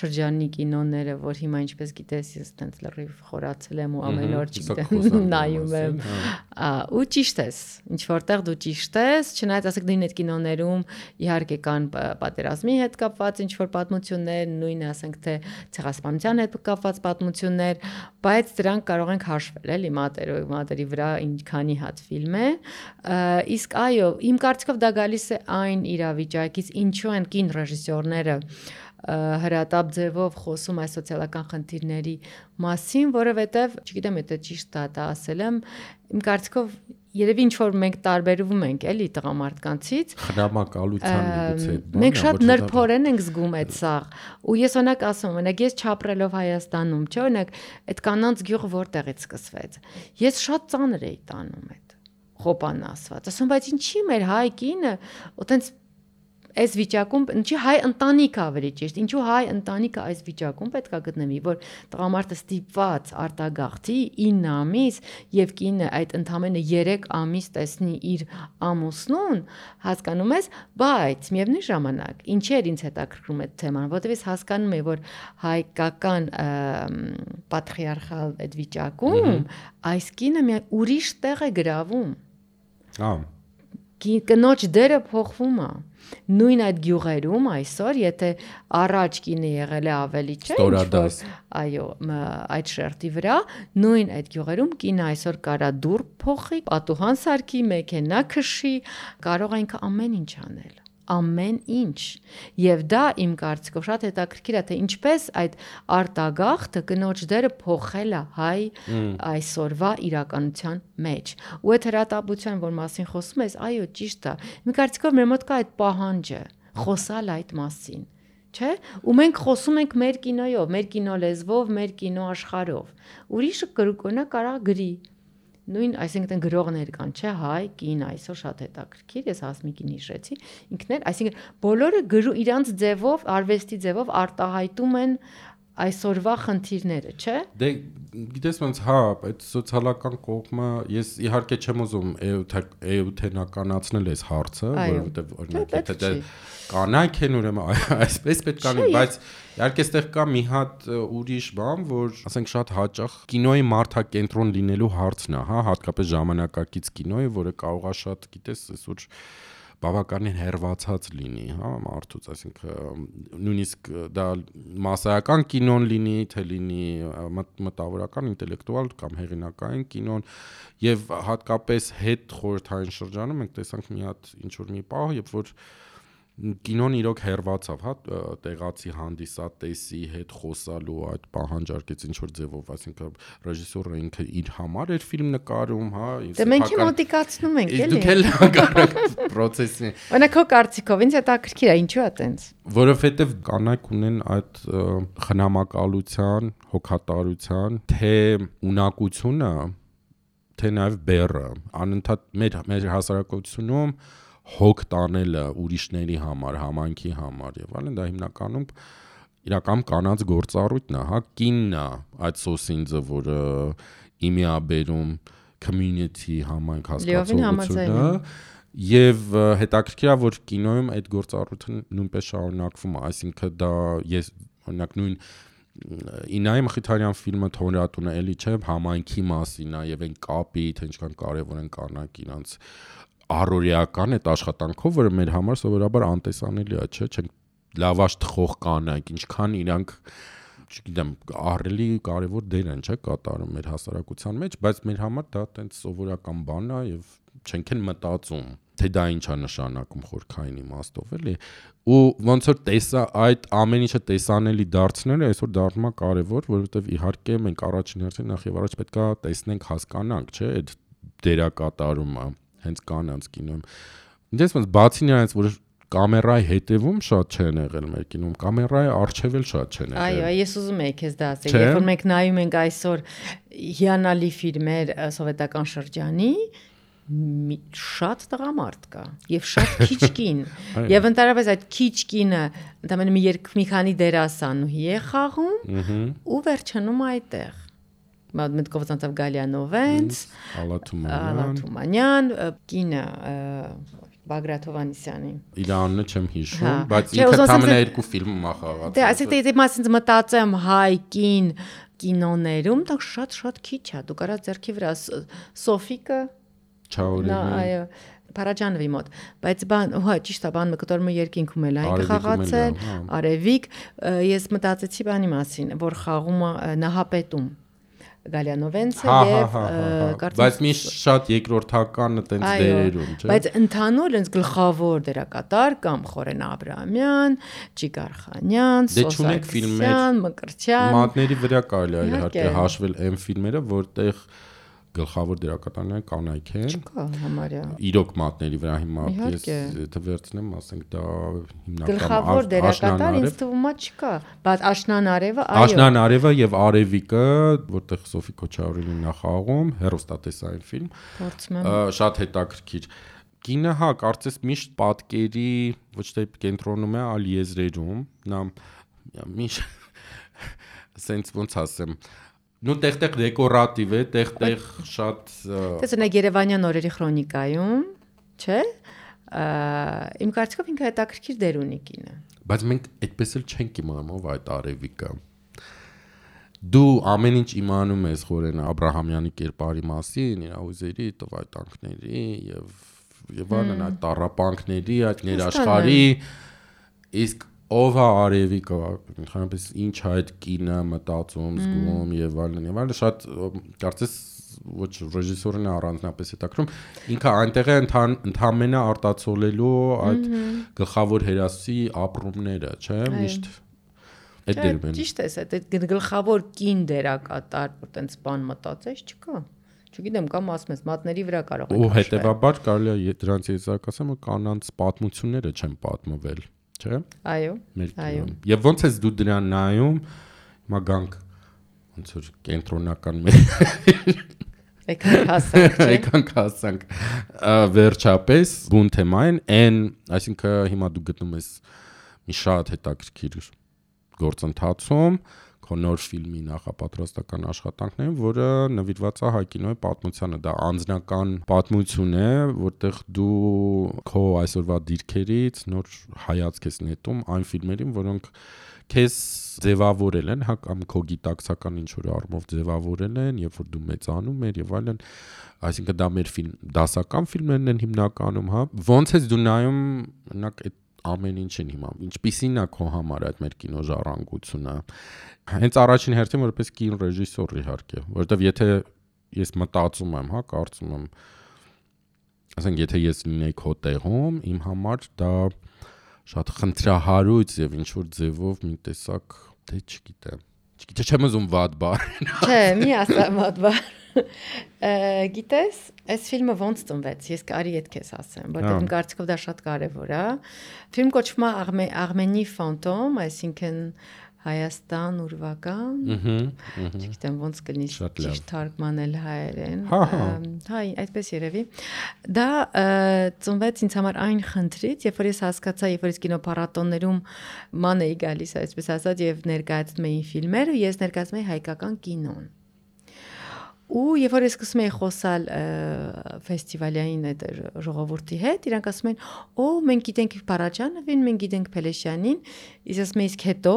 շրջանի կինոները, որ հիմա ինչպես գիտես, ես տենց լրիվ խորացել եմ ու ամեն օր չգիտեմ նայում եմ։ հա։ Ու ճիշտ ես, ինչ որտեղ դու ճիշտ ես, չնայած ասենք նույն այդ կինոներում իհարկե կան պատերազմի հետ կապված ինչ որ պատմություններ, նույնը ասենք թե ցեղասպանության հետ կապված պատմություններ, բայց դրանք կարող ենք հաշվել էլի մատերո մատերի վրա ինչքանի հատ ֆիլմ է։ Իսկ այո, իմ կարծիքով դա գալիս է այն իրավիճակից, ինչու են կին ռեժիսորները հրատապ ձևով խոսում այս սոցիալական խնդիրների մասին, որովհետև, չգիտեմ, եթե ճիշտ է դա ասել եմ, իմ կարծիքով երևի ինչ որ մենք տարբերվում ենք էլի տղամարդկանցից խրամակալության միգուցե մենք շատ նրբորեն ենք զգում այդ սաղ ու ես օրինակ ասում եմ օրինակ ես չապրելով Հայաստանում չէ օրինակ այդ կանանց գյուղը որտեղից սկսվեց ես շատ ծանր էի տանում այդ խոպան ասված ասում բայց ինչի մեր հայ կինը այտենց այս վիճակում ինչի հայ ընտանիքը ավելի ճիշտ, ինչու հայ ընտանիքը այս վիճակում պետքա գտնվի, որ տղամարդը ստիպված արտագաղթի 9 ամիս եւ կինը այդ ընդամենը 3 ամիս տեսնի իր ամուսնուն, հասկանում ես, բայց միևնույն ժամանակ ինչեր ինձ հետաքրքրում է թեման, որովհետեւ ես հասկանում եմ, որ հայկական պատրիարխալ այդ վիճակում այս կինը մի ուրիշ տեղ է գրավում։ Ահա կնոջ դերը փոխվում է նույն այդ գյուղերում այսօր եթե առաջ կինը եղել է ավելի չէ ինչ-որ այո այդ շերտի վրա նույն այդ գյուղերում կինը այսօր կարա դուր փոխի պատուհան սարքի մեքենա քշի կարող ինքը ամեն ինչ անել ամեն ինչ։ Եվ դա իմ կարծիքով շատ հետաքրքիր է, թե ինչպես այդ արտագաղթը կնոջ դերը փոխել է հայ այսօրվա իրականության մեջ։ Ու այդ հրատապության, որ մասին խոսում ես, այո, ճիշտ է։ Իմ կարծիքով մեր մոտ կա այդ պահանջը խոսալ այդ մասին չէ ու մենք խոսում ենք մեր կինոյով մեր կինո լեզվով մեր կինո աշխարհով ուրիշը կրկոնը կարա գրի նույն, այսինքն գրողներ կան, չէ, հայ, կին, այսօր շատ հետաքրքիր, ես հասմիկին հիշեցի, ինքներ, այսինքն բոլորը գրու իրանց ձևով, արվեստի ձևով արտահայտում են այսօրվա խնդիրները, չէ։ Դե գիտես ոնց հա, այդ սոցիալական կողմը ես իհարկե չեմ ուզում էութենականացնել այս հարցը, որովհետև օրինակ եթե դա կանայք են ուրեմն այսպես պետք է լինի, բայց իհարկե այստեղ կա մի հատ ուրիշ բան, որ ասենք շատ հաճախ կինոյի մարդակենտրոն լինելու հարցն է, հա, հատկապես ժամանակակից կինոյը, որը կարող է շատ, գիտես, այսօր բավականին հերվածած լինի, հա, մարդուց, այսինքն նույնիսկ դա massայական կինոն լինի, թե լինի մտավորական, ինտելեկտուալ կամ հեղինակային կինոն եւ հատկապես հետ խորհրդային շրջանում մենք տեսանք մի հատ ինչ որ մի պահ, երբ որ կինոն իրոք հերվածավ, հա, տեղացի հանդիսատեսի հետ խոսալու այդ պահանջարկեց ինչ որ ձևով, այսինքն ռեժիսորը ինքը իր համար էր ֆիլմ նկարում, հա, Դե մենք մոտիկացնում ենք, էլի։ Դուք էլ հակառակ process-ին։ Օրինակ քո կարծիքով ինձ հետաքրքիր է, ինչու է տենց։ Որովհետև կանայք ունեն այդ խնամակալության, հոգատարության, թե ունակությունը, թե նաև բեռը, անընդհատ մեր մեր հասարակությունում հոգ տանելը ուրիշների համար, համանքի համար եւ այլն դա հիմնականում իրական կանանց գործառույթն է, հա, կինն է այդ սոսինձը, որը իմի է բերում community համայնք հասկացողությունը եւ հետաքրքիր է որ կինոյում այդ գործառույթը նույնպես շարունակվում է, այսինքն դա ես օրինակ նույն Ինայի Մխիթարյան ֆիլմը թորատունը էլի չէ համայնքի մասին է եւ այն կապի թե ինչքան կարեւոր են կանանք իրանց առօրեական այդ աշխատանքով, որը մեր համար սովորաբար անտեսանելի է, չէ՞, չենք լավաշ թխող կանայք, ինչքան իրանք չգիտեմ, ահռելի կարևոր դեր են, չէ, կատարում մեր հասարակության մեջ, բայց մեր համար դա տենց սովորական բան է եւ չենք են մտածում թե դա ինչա նշանակում խորքային իմաստով էլի ու ոնց որ տեսա այդ ամեն ինչը տեսանելի դարձնելը այսօր դառնում է կարևոր որովհետև իհարկե մենք առաջին հերթին նախ եւ առաջ պետքա տեսնենք հասկանանք չէ այդ դերակատարումը հենց կանանց կինոյում Ինչպես ոնց բացի նրանից որ կամերայի հետևում շատ չեն եղել մեր կինում, կամերայի առջև էլ շատ չեն եղել։ Այո, ես ուզում եի քեզ դա ասել, երբ որ մենք նայում ենք այսօր հիանալի ֆիլմեր սովետական շրջանի, շատ տղամարդ կա եւ շատ քիչ կին եւ ընդհանրապես այդ քիչ կինը ընդամենը մի երկ մի քանի դերասանուհի է խաղում ու վերջանում այդտեղ մտքով ցանցավ Գալյանովենց Ալաթումանյան Ալաթումանյան կինը Բագրատ Հովանիսյանի։ Իր անունը չեմ հիշում, բայց ինքը համենա երկու ֆիլմում ա խաղացել։ Դե ասեք դե մասից մտածեմ հայկին կինոներում, դա շատ-շատ քիչ է։ Դու կարա ձերքի վրա Սոֆիկը Չաուրինը։ Այո, Փարաջանովի մոտ, բայց բան, հա, ճիշտ է, բան մկտորմը երկինքում էլ այն խաղացել, հա։ Արևիկ, ես մտածեցի բանի մասին, որ խաղումը նահապետում Գալյանովենցը հա, եւ կարծես բայց մի շատ երկրորդականը տենց դերերում, չէ՞։ Բայց ընդհանուր ինձ գլխավոր դերակատար կամ Խորեն Աբրահամյան, Ճիգար Խանյան, Սոսակյան, Մկրտչյան։ Մատների վրա կարելի է իհարկե հաշվել այն ֆիլմերը, որտեղ գլխավոր դերակատարները կանայք են։ Չկա համարյա։ Իրոք մատների վրա հիմա ես եթե վերցնեմ, ասենք դա հիմնական գլխավոր դերակատար ինձ թվում է չկա, բայց Աշնան Արևը, այո։ Աշնան Արևը եւ Արևիկը, որտեղ Սոֆի Քոչարյանը նախաղում, հերոստատեսային ֆիլմ։ Փորձում եմ։ Շատ հետաքրքիր կինը հա կարծես միշտ պատկերի ոչ թե կենտրոնում է ալ եզրերում նա միշտ սենց ոնց ասեմ նու տեղ-տեղ դեկորատիվ է, տեղ-տեղ շատ Տեսնեք Երևանյան օրերի քրոնիկայում, չէ՞։ Իմ կարծիքով ինքը հետաքրքիր դեր ունի կինը։ Բայց մենք այդպես էլ չենք իմանում ով այդ արևիկը։ Դու ամեն ինչ իմանում ես Խորեն Աբ รา համյանի կերպարի մասին, իր ուզերի, տվայտանքների եւ այլն այդ տարապանքների, այդ ներաշխարի իսկ ով է արևիկը ընդհանրապես ինչ է այդ կինը մտածում, զգում եւ այլն եւ այլն շատ կարծես ոչ ռեժիսորն է առանձնապես հետաքրում ինքը այնտեղ է ընդհանրապես արտացոլելու այդ գլխավոր հերասի ապրումները, չէ՞, միշտ այդ դերում են։ Ճիշտ է, այդ գլխավոր կին դերակատար, որ տենց բան մտածես չկա։ Չգիտեմ, կամ ասում ես, մատների վրա կարող է։ Ու հետեւաբար կարելի է դրանց եզրակացեմ, որ կանանց պատմությունները չեն պատմվել չէ՞։ Այո։ Այո։ Եվ ոնց ես դու դրան նայում, հիմա գանք ոնց որ կենտրոնական մեր Եկանք հասանք, չէ՞։ Եկանք հասանք վերջապես բուն թեմային, այն, այսինքն հիմա դու գտնում ես մի շատ հետաքրքիր գործընթացում, քո նոր ֆիլմի նախապատրաստական աշխատանքներում, որը նվիրված է հայկինոյի պատմությանը։ Դա անձնական պատմություն է, որտեղ դու քո այսօրվա դիրքերից նոր հայացք ես նետում այն ֆիլմերին, որոնք քեզ ձևավորել են, հա կամ քո գիտակցական ինչ որ առումով ձևավորել են, երբ որ դու մեծանում ես եւ այլն, այսինքն դա մեր ֆիլմ դասական ֆիլմերն են հիմնականում, հա։ Ոնց ես դու նայում, օրինակ այդ ամեն ինչին հիմա ինչպիսին է քո համար այդ մեր կինո ժառանգությունը հենց առաջին հերթին որպես կին ռեժիսոր իհարկե որովհետև եթե ես մտածում եմ հա կարծում եմ ասենք եթե ես լինեի քո տեղում իմ համար դա շատ խնդրահարույց եւ ինչ որ ձևով մի տեսակ դե չգիտեմ չգիտեմ չեմ ուզում վատ բառ չէ մի ասա վատ բառ գիտես, այս ֆիլմը ոնց ծնվեց։ Ես կարի այդ քեզ ասեմ, որտեղ իմ կարծիքով դա շատ կարևոր է։ Ֆիլմ կոչվում է Աղմենի ֆանտոմ, այսինքն Հայաստան ուրվական։ Ահա։ Չգիտեմ ոնց կլինի ճիշտ թարգմանել հայերեն։ Հա, հա։ Հայ, այդպես երևի։ Դա ծնվեց ինձ համար այն խնդրից, երբ որ ես հասկացա, երբ որ ես կինոփառատոններում ման էի գալիս, այսպես ասած, եւ ներկայացնում էին ֆիլմերը, ես ներկայացնում էի հայկական կինոն ու երբ որ ես սկսում էի խոսալ ֆեստիվալային այդ ժողովրդի հետ, իրանք ասում են, «Օ, մենք գիտենք Փարաջանովին, մենք գիտենք Փելեշյանին», իսկ ասում եմ, «Իսկ հետո»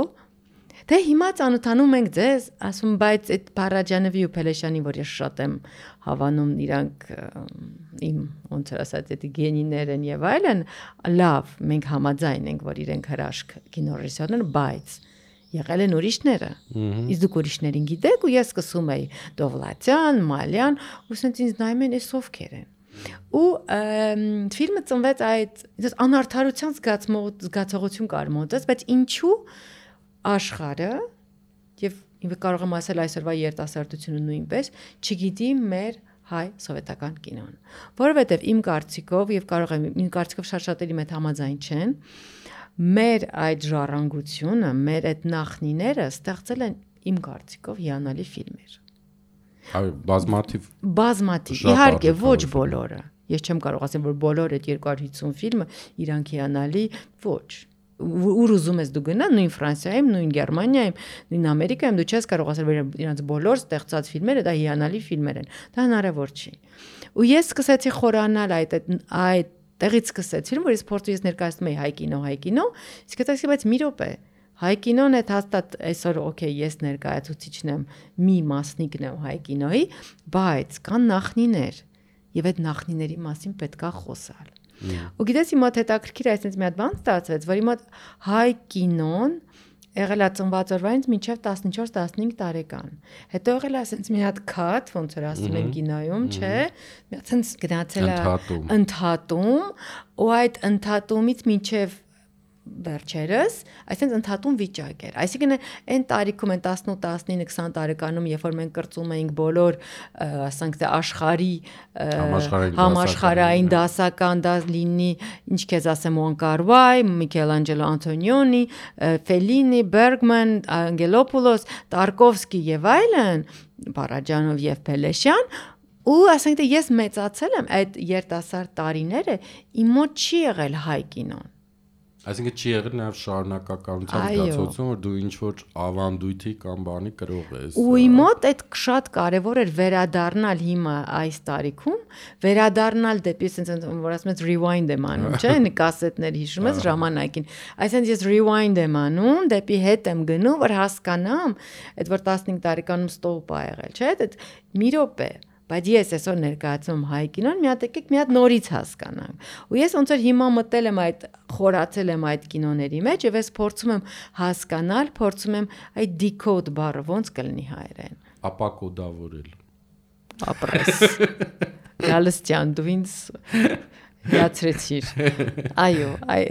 Դե հիմա ծանոթանում ենք ձեզ, ասում բայց այդ Փարաջանովի ու Փելեշյանի, որ ես շատ եմ հավանում իրանք իմ ոնց ասած այդ գենիներ են եւ այլն, լավ, մենք համաձայն ենք, որ իրենք հրաշք կինոռեժիսորներ, բայց եղել են ուրիշները։ Իսկ դուք ուրիշներին գիտեք ու ես սկսում էի Դովլատյան, Մալյան, ու ասենց ինձ նայում են էս ովքեր են։ ու ֆիլմը ծնվեց այդ դες անարթարության զգացողություն կար մոտս, բայց ինչու աշխարը եւ ինքը կարող եմ ասել այսօրվա երիտասարդությունը նույնպես չգիտի մեր հայ սովետական կինոն որովհետեւ իմ կարծիքով եւ կարող եմ իմ կարծիքով շատ շատերի մեծ համաձայն չեն մեր այդ ժառանգությունը մեր այդ նախնիները ստեղծել են իմ կարծիքով հիանալի ֆիլմեր այո բազմաթիվ բազմաթիվ իհարկե ոչ բոլորը ես չեմ կարող ասել որ բոլոր այդ 250 ֆիլմը իրանք հիանալի ոչ ուր ուզում ես դու գնա նույն Ֆրանսիայում, նույն Գերմանիայում, նույն Ամերիկայում դու չես կարող ասել որ իրանց բոլոր ստեղծած ֆիլմերը դա հիանալի ֆիլմեր են։ Դա հնարավոր չի։ Ու ես սկսեցի խորանալ այդ այդ տեղից սկսեցի, որ ես փորձու ես ներկայացնում եի հայ կինո, հայ կինո, իսկ հետո բայց մի րոպե Հայ կինոն է հաստատ այսօր օքեյ ես ներկայացուցիչն եմ, մի մասնիկն եմ հայ կինոյի, բայց կան նախնիներ եւ այդ նախնիների մասին պետքա խոսալ։ Ու գիտես իմ մոտ հետաքրքիր այսպես մի հատ բան ստացվեց, որ իմ մոտ հայ կինոն եղել է ծնված օրվանից մինչև 14-15 տարեկան։ Հետո եղել է ասենց մի հատ քաթ, ոնց որ ասում են կինոյում, չէ՞, մի հատ ցենց գնացել է ընդհատում, ու այդ ընդհատումից մինչև վերջերս, այսինքն ընդհատում վիճակ էր։ Այսինքն այն տարիքում, այն 18, 19, 20 տարեկանում, երբ որ մենք կրծում էինք բոլոր, ասենք թե աշխարհի համաշխարհային դասական դա լինի, ինչ քեզ ասեմ, Ուան Կարվայ, Միքելանջելո Անտոնիոնի, Ֆելինի, Բերգման, Անգելոպուլոս, Տարկովսկի եւ այլն, Պարաջանով եւ Փելեշյան, ու ասենք թե ես մեծացել եմ այդ երիտասարդ տարիները, իմ մոտ չի եղել հայ կինոն Այսինքն չի եղել նաև շարունակականության զգացողություն, որ դու ինչ որ ավանդույթի կամ բանի կրող ես։ Ու իմ մոտ այդ շատ կարևոր էր վերադառնալ հիմա այս տարիքում, վերադառնալ դեպի ասենց որ ասում ես rewind եմ անում, չէ՞, կասետներ հիշում ես ժամանակին։ Այսինքն ես rewind եմ անում, դեպի հետ եմ գնում, որ հասկանամ, այդ որ 15 տարեկանում ստոպ ա եղել, չէ՞, այդ մի րոպե բայց ես այսօր ներկայացնում հայ կինոն, մի հատ եկեք մի հատ նորից հասկանանք։ Ու ես ոնց որ հիմա մտել եմ այդ խորացել եմ այդ կինոների մեջ եւ ես փորձում եմ հասկանալ, փորձում եմ այդ decode բառը ոնց կլինի հայերեն։ Ապակոդավորել։ Ապրես։ Գալստյան դու ինձ Հիացրեցիր։ Այո, այ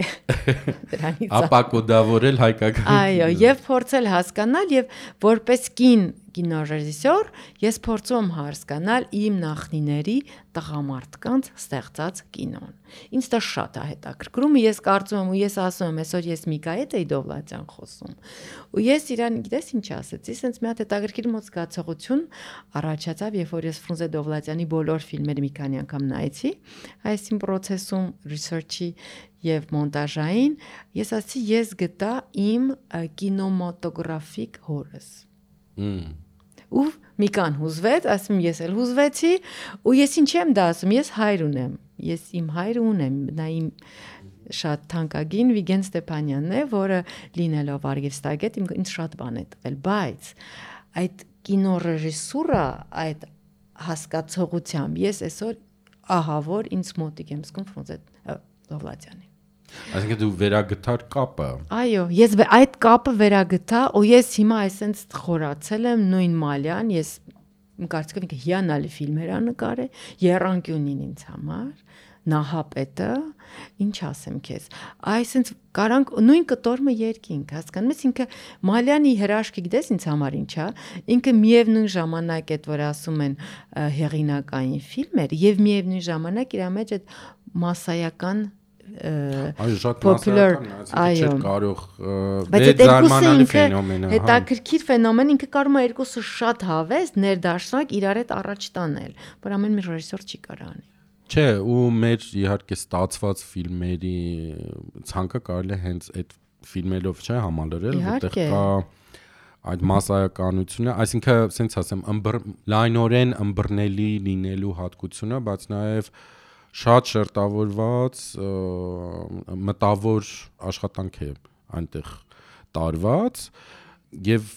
դրանից ապակոդավորել հայկական։ Այո, եւ փորձել հասկանալ եւ որպես կին կինոռեժիսոր ես փորձում եմ հասկանալ իմ նախնիների տղամարդկանց ստեղծած կինոն։ Ինձ դա շատ է հետաքրքրում, ես կարծում եմ ու ես ասում եմ, այսօր ես Միկա հետ էի Դովլատյան խոսում։ Ու ես իրան, գիտես ինչ ասեցի, ասենց մի հատ հետաքրքիր մոտ զգացողություն առաջացավ, երբ որ ես Ֆրունզե Դովլատյանի բոլոր ֆիլմերը մի քանի անգամ նայեցի, այս իմ process-ում research-ի եւ մոնտաժային, ես ասացի, ես գտա իմ կինոմատոգրաֆիկ հորս։ Հմ ու Միկան հուզվեց, ասում ես էլ հուզվեցի ու ես ինչ եմ դա ասում, ես հայր ունեմ։ Ես իմ հայր ունեմ, նա իմ շատ թանկագին Վիգեն Ստեփանյանն է, որը լինելով արգեստագետ իմ ինձ շատ բան է տվել, բայց այդ կինոռեժիսուրա, այդ հասկացողությամբ ես այսօր ահա որ ինձ մոտիկ եմ զգում Ֆրունզե Դովլատյանի Այսինքն դու վերագտար կապը։ Այո, ես այդ կապը վերագտա, ու ես հիմա այսենց խորացել եմ նույն մալյան, ես կարծիքով ինքը հիանալի ֆիլմեր ա նկարել, երանկյունին ինձ համար նահապետը, ինչ ասեմ քեզ։ Այսինց կարանք նույն կտորմը երկինք, հասկանում ես, ինքը Մալյանի հրաշքը գիտես ինձ համար ինչա, ինքը միևնույն ժամանակ այդ որ ասում են հեղինակային ֆիլմեր եւ միևնույն ժամանակ իր մեջ այդ մասսայական այո շատ popular այո կարող վերզարմանալի ֆենոմեն է հետաքրքիր ֆենոմեն ինքը կարող է երկուսը շատ հավես ներդաշնակ իրար հետ առաջ տանել որ ամեն մի ռեժիսոր չի կարող անի Չէ, ու մեր իհարկե ստացված ֆիլմերի ցանկը կարելի է հենց այդ ֆիլմերով չէ համալրել, որտեղ կա այդ մասսայականությունը, այսինքն, ասենց ասեմ, ըմբր լայնորեն ըմբռնելի լինելու հատկությունը, բայց նաև շատ շերտավորված մտավոր աշխատանք է այնտեղ տարված եւ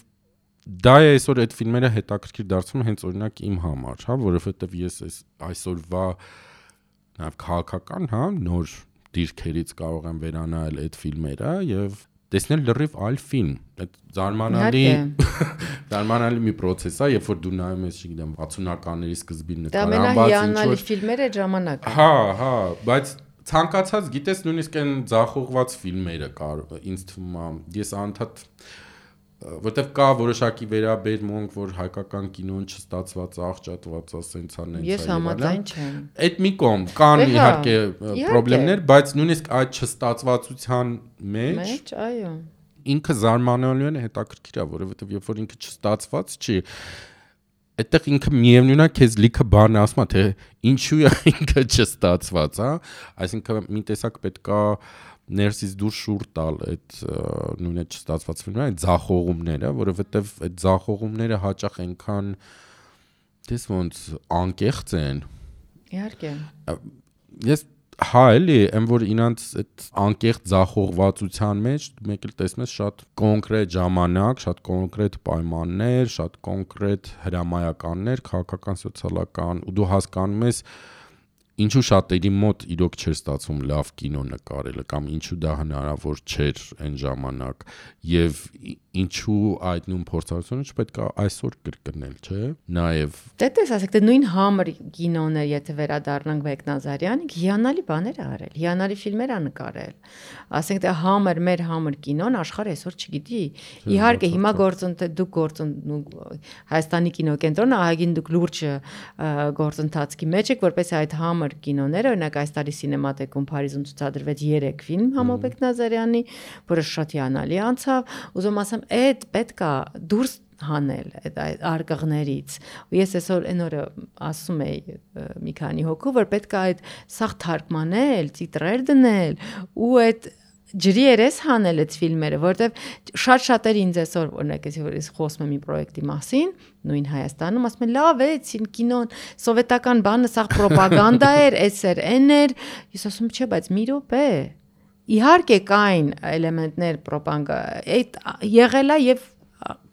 դա է այսօր այդ ֆիլմերը հետաքրքիր դարձնում հենց օրինակ իմ համար, հա, որովհետեւ ես այս այսօրվա նաեւ քաղաքական, հա, նոր դիրքերից կարող եմ վերանայել այդ ֆիլմերը եւ տեսնել լրիվ այլ ֆիլմ։ Այդ զարմանալի զարմանալի մի process է, երբ որ դու նայում ես, չգիտեմ, 60-ականների սկզբին նկարահանված ինչ որ Դա ամենահիանալի ֆիլմերը ժամանակ։ Հա, հա, բայց ցանկացած գիտես նույնիսկ այն ձախողված ֆիլմերը կար ինձ թվում է ես անդադ որտեվ կա որոշակի վերաբերմունք, որ հայկական կինոն չստացված աղճատված է, սենց անենց է։ Ես համաձայն չեմ։ Այդ մի կողմ կան իհարկե խնդիրներ, բայց նույնիսկ այդ չստացվածության մեջ մեջ, այո ինքը զարմանալիորեն հետաքրքիր է, որովհետև երբ որ ինքը չստացված չի, այդտեղ ինքը միևնույն է քեզ լիքը բան ասում է, թե ինչու է ինքը չստացված, հա, այսինքն մի տեսակ պետքա ներսից դուրս շուր տալ այդ նույն այդ չստացված ֆիլմը, այդ ձախողումները, որովհետև այդ ձախողումները հաճախ այնքան դες ոնց անկեղծ են։ Իհարկե։ Ես հա էլի, այն որ ինանց այդ անկեղծ ձախողվածության մեջ մեկ էլ տեսնես շատ կոնկրետ ժամանակ, շատ կոնկրետ պայմաններ, շատ կոնկրետ հրամայականներ, քաղաքական, սոցիալական, ու դու հասկանում ես, ինչու շատերի մոտ իրոք չէր ստացվում լավ կինո նկարելը կամ ինչու դա հնարավոր չէր այն ժամանակ եւ ինչու այդ նույն փորձառությունը չպետք է այսօր կրկնել, չէ՞։ Նաեւ Դե տես ասեք, դե նույն համր կինոներ, եթե վերադառնանք Վեկնազարյանին, հիանալի բաներ ա արել, հիանալի ֆիլմեր ա նկարել։ Ասենք դե համր մեր համր կինոն աշխարհը այսօր չգիտի։ Իհարկե հիմա գործընթաց դուք գործն Հայաստանի կինոկենտրոնը ահագին դուք լուրջ գործընթացքի մեջ եք, որպես այդ համր կինոները, օրինակ այս տարի սինեմատեկում Փարիզում ցուցադրվեց 3 ֆիլմ Համոբեկ Նազարյանի, որը շատ հիանալի անցավ։ Ուզում ասեմ, այդ պետքա դուրս հանել այդ արկղներից ու ես այսօր այն օրը ասում էի մի քանի հոգու որ պետք է այդ սաղ թարգմանել, տիտրեր դնել ու այդ ջրի երես հանել այդ ֆիլմերը, որովհետև շատ շատեր ինձ այսօր օրինակ ես խոսում եմ մի պրոյեկտի մասին, նույն Հայաստանում, ասում են լավ է, ցին կինոն, սովետական բանը սա պրոպագանդա էր, էս էր, այն էր։ Ես ասում չէ, բայց մի րոպե։ Իհարկե կային էլեմենտներ պրոպագանդա, այդ եղել է եւ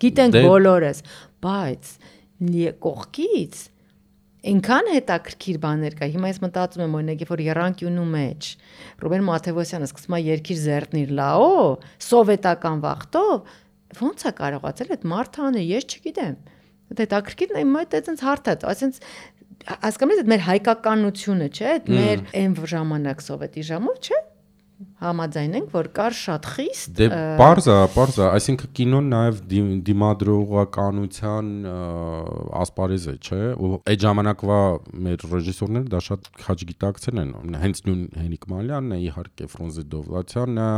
գիտենք դե- բոլորս, բայց կողքից Ինքան հետաքրքիր բաներ կա։ Հիմա ես մտածում եմ օրինակ, որ Երանկյունու մեջ Ռուբեն Մաթեոսյանը սկսում է երկիր զերտնիր լաո, սովետական վախտով, ո՞նց է կարողացել այդ մարդը անել, ես չգիտեմ։ Դա հետաքրքիրն է, իմ այդ այդպես հարթ է, այսինքն հասկանում եք, մեր հայկականությունը, չէ՞, այդ մեր այն ժամանակ սովետի ժամով, չէ՞ համաձայնենք, որ կար շատ խիստ Դե բարձա, բարձա, այսինքն կինոն նաև դիմադրողականության ասպարեզ է, չէ՞, ու այդ ժամանակվա մեր ռեժիսորները դա շատ քաչ գիտակցել են։ Հենց նույն Հենիկ Մալյանն է, իհարկե Ֆրոնզե Դովլացյանը,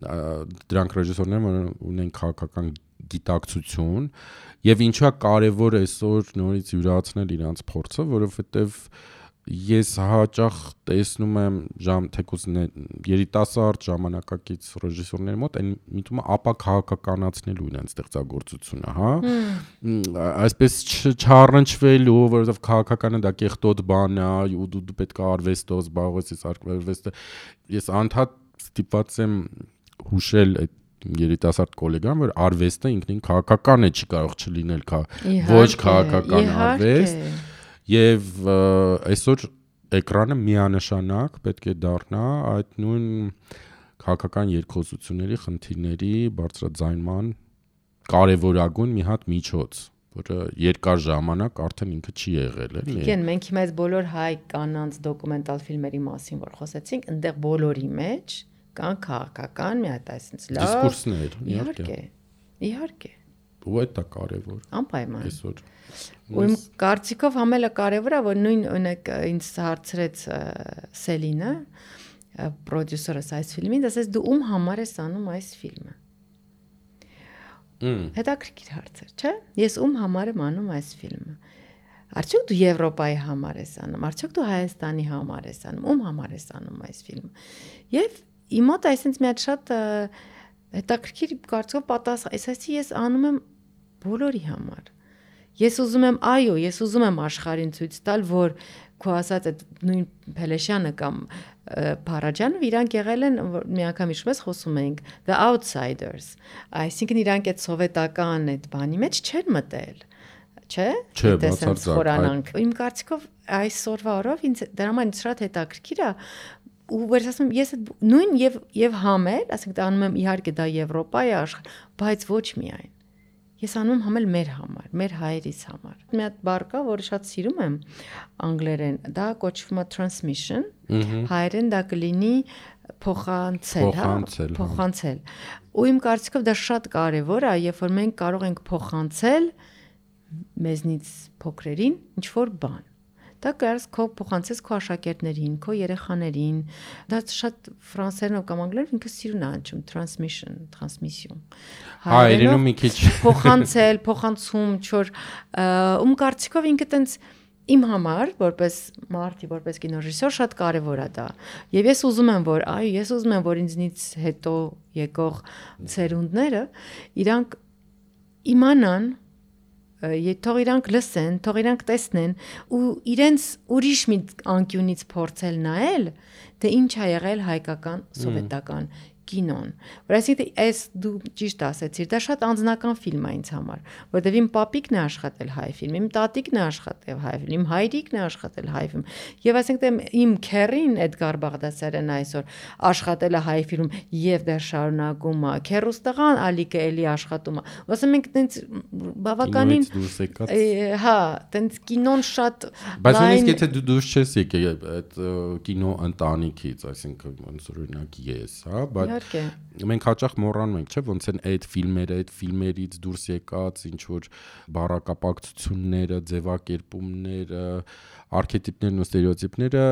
դրանք ռեժիսորները ունեն քաղաքական գիտակցություն եւ ինչու է կարեւոր այսօր նորից յուրացնել իրանց փորձը, որովհետեւ ես հաճախ տեսնում եմ ժամ թեկուզ երիտասարդ ժամանակակից ռեժիսորների մոտ այն միտումը ապա քաղաքականացնելու իրենց ստեղծագործությունը, հա։ Այսպես չառնչվելու, որովհետև քաղաքականը դա կեղտոտ բան է, ու դու դու պետք է արվեստով զբաղվես, արվեստը ես անդադ ստիպված եմ հուշել այդ երիտասարդ գոլեգան, որ արվեստը ինքնին քաղաքական է, չի կարող չլինել քա ոչ քաղաքական արվեստ Եվ այսօր էկրանը միանշանակ պետք է դառնա այդ նույն քաղաքական երկխոսությունների, խնդիրների բարձրաձայնման կարևորագույն մի հատ միջոց որը երկար ժամանակ արդեն ինքը չի եղել էլի։ Գիտեն, մենք հիմա այս բոլոր հայ կանանց դոկումենտալ ֆիլմերի մասին որ խոսեցինք, այնտեղ բոլորի մեջ կան քաղաքական մի հատ այսպես լավ դիսկուրսներ, իհարկե։ Իհարկե։ Ու դա կարևոր։ Անպայման։ Այսօր Ու իմ կարծիքով համելը կարևոր է, որ նույն օրինակ ինձ հարցրեց Սելինը, պրոդյուսերս այս ֆիլմին, ասես դու ում համար ես անում այս ֆիլմը։ Հմ։ Հետաքրքիր հարց էր, չէ՞։ Ես ում համար եմ անում այս ֆիլմը։ Արդյոք դու Եվրոպայի համար ես անում, արդյոք դու Հայաստանի համար ես անում, ում համար ես անում այս ֆիլմը։ Եվ իմ մոտ այսպես մի հատ շատ հետաքրքիր կարծիքով պատասխան, այսինքն ես անում եմ բոլորի համար Ես ուզում եմ, այո, ես ուզում եմ աշխարհին ցույց տալ, որ քո ասած այդ նույն Փելեշյանը կամ Փարաջանը իրանք եղել են մի անգամ իշում ես խոսում էինք the outsiders այսինքն իրանք այդ սովետական այդ բանի մեջ չեն մտել չէ չէ բացարձակ իմ կարծիքով այսօրվա օրով ինձ դրա համար ինձ շատ հետաքրքիր է ու վերջ ասում ես այդ նույն եւ եւ համեր, ասենք դա անում եմ իհարկե դա Եվրոպա է աշխ, բայց ոչ միայն։ Ես անում համել մեր համար, մեր հայերիս համար։ Մի հատ բառ կա, որը շատ սիրում եմ անգլերեն, դա կոչվում է transmission։ Հայերեն դա կլինի հա, Փոխանցել, հա։ փոխանցել։ Ու իմ կարծիքով դա շատ կարևոր է, երբ որ մենք կարող ենք փոխանցել մեզնից փոքրերին ինչ որ բան։ Դա կարս քո փոխանցես քո աշակերտներին, քո երեխաներին։ Դա շատ ֆրանսերենով կամ անգլերենով ինքը սիրուն է անջում transmission, transmission։ Հայերենում մի քիչ փոխանցել, փոխանցում, չոր ում կարծիքով ինքը տենց իմ համար որպես մարտի որպես կինոռեժիսոր շատ կարևոր է դա եւ ես ուզում եմ որ այ ես ուզում եմ որ ինձնից հետո եկող ծերունդները իրանք իմանան Թող իրանք լսեն, թող իրանք տեսնեն ու իրենց ուրիշ մի անկյունից փորձել նայել, թե ինչ ա եղել հայկական սովետական կինոն։ Որ այսինքն այս դու ճիշտ ասեցիր, դա շատ անձնական ֆիլմ է ինձ համար, որովհետև իմ պապիկն է աշխատել հայ ֆիլմ, իմ տատիկն է աշխատել հայ ֆիլմ, իմ հայրիկն է աշխատել հայ ֆիլմ։ Եվ այսինքն իմ քերին Էդգար Բաղդասարյանն այսօր աշխատել է հայ ֆիլմ եւ դեռ շարունակում է։ Քերուստղան Ալիկը էլի աշխատում է։ Ոսը մենք տենց բավականին հա, տենց կինոն շատ Բայց նույնիսկ եթե դու դուրս չես եկել այդ կինո ընտանիքից, այսինքն ոնց օրինակ ես, հա, բայց Իհարկե։ մենք հաճախ մոռանում ենք, չէ՞, ոնց են այդ ֆիլմերը, այդ ֆիլմերից դուրս եկած ինչ որ բառակապակցությունները, ձևակերպումները, արխետիպներն ու ստերեոտիպները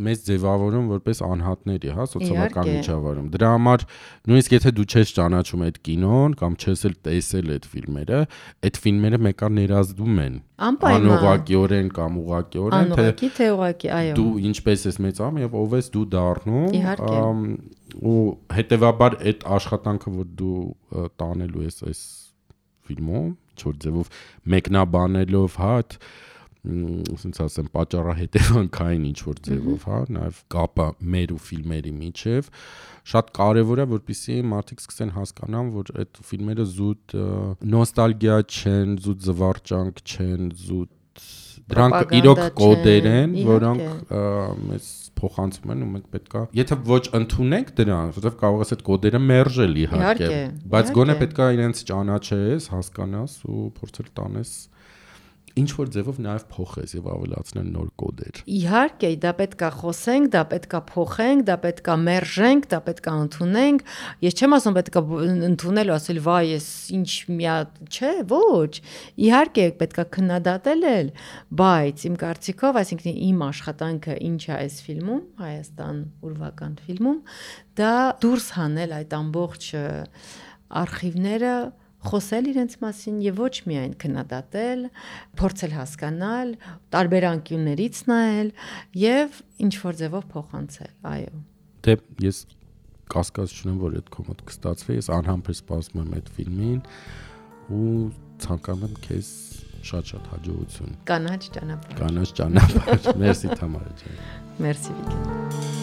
մեզ ձևավորում որպես անհատների, հա, սոցիալական միջավայրում։ Դրա համար նույնիսկ եթե դու չես ճանաչում այդ կինոն կամ չես էլ տեսել այդ ֆիլմերը, այդ ֆիլմերը մեկար ներազդում են Անպայման։ անուղակիորեն կամ ուղակիորեն, թե Անուղակի թե ուղակի, այո։ դու ինչպես ես մեծանում եւ ով ես դու դառնում ու հետեւաբար այդ աշխատանքը որ դու տանելու ես այս ֆիլմում ինչ որ ձևով մեկնաբանելով հա ասենց ասեմ պատճառահետևանքային ինչ որ ձևով հա նաեւ կապը մեր ու ֆիլմերի միջև շատ կարեւոր է որպեսզի մարդիկ սկսեն հասկանան որ այդ ֆիլմերը զուտ նոստալգիա չեն զուտ զվարճանք չեն զուտ դրանք իրոք կոդեր են որոնք մեզ փոխանցում են ու մենք պետքա եթե ոչ ընդունենք դրան որովհետեւ կարող ես այդ կոդերը մերժել իհարկե բայց գոնե պետքա իրենց ճանաչես հասկանաս ու փորձել տանես ինչ որ ձևով նաև փոխես եւ ավելացնել նոր կոդեր Իհարկե, դա պետքա խոսենք, դա պետքա փոխենք, դա պետքա մերժենք, դա պետքա ընդունենք։ Ես չեմ ասում պետքա ընդունել ու ասել վայ, ես ինչ միա, չէ, ոչ։ Իհարկե, պետքա քննադատել էլ, բայց իմ կարծիքով, այսինքն իմ աշխատանքը ինչ է այս ֆիլմում, Հայաստան ուրվական ֆիլմում, դա դուրս հանել այդ ամբողջ արխիվները խոսել իրենց մասին եւ ոչ միայն քննադատել, փորձել հասկանալ, տարբեր անկյուններից նայել եւ ինչ որ ձևով փոխանցել, այո։ Դե ես կասկած չունեմ, որ այդ կոմոդ կստացվի, ես անհամբեր սպասում եմ այդ ֆիլմին ու ցանկանում քեզ շատ-շատ հաջողություն։ Կանաչ ճանապարհ։ Կանաչ ճանապարհ։ Մերսի Թամարա ջան։ Մերսի Վիկե։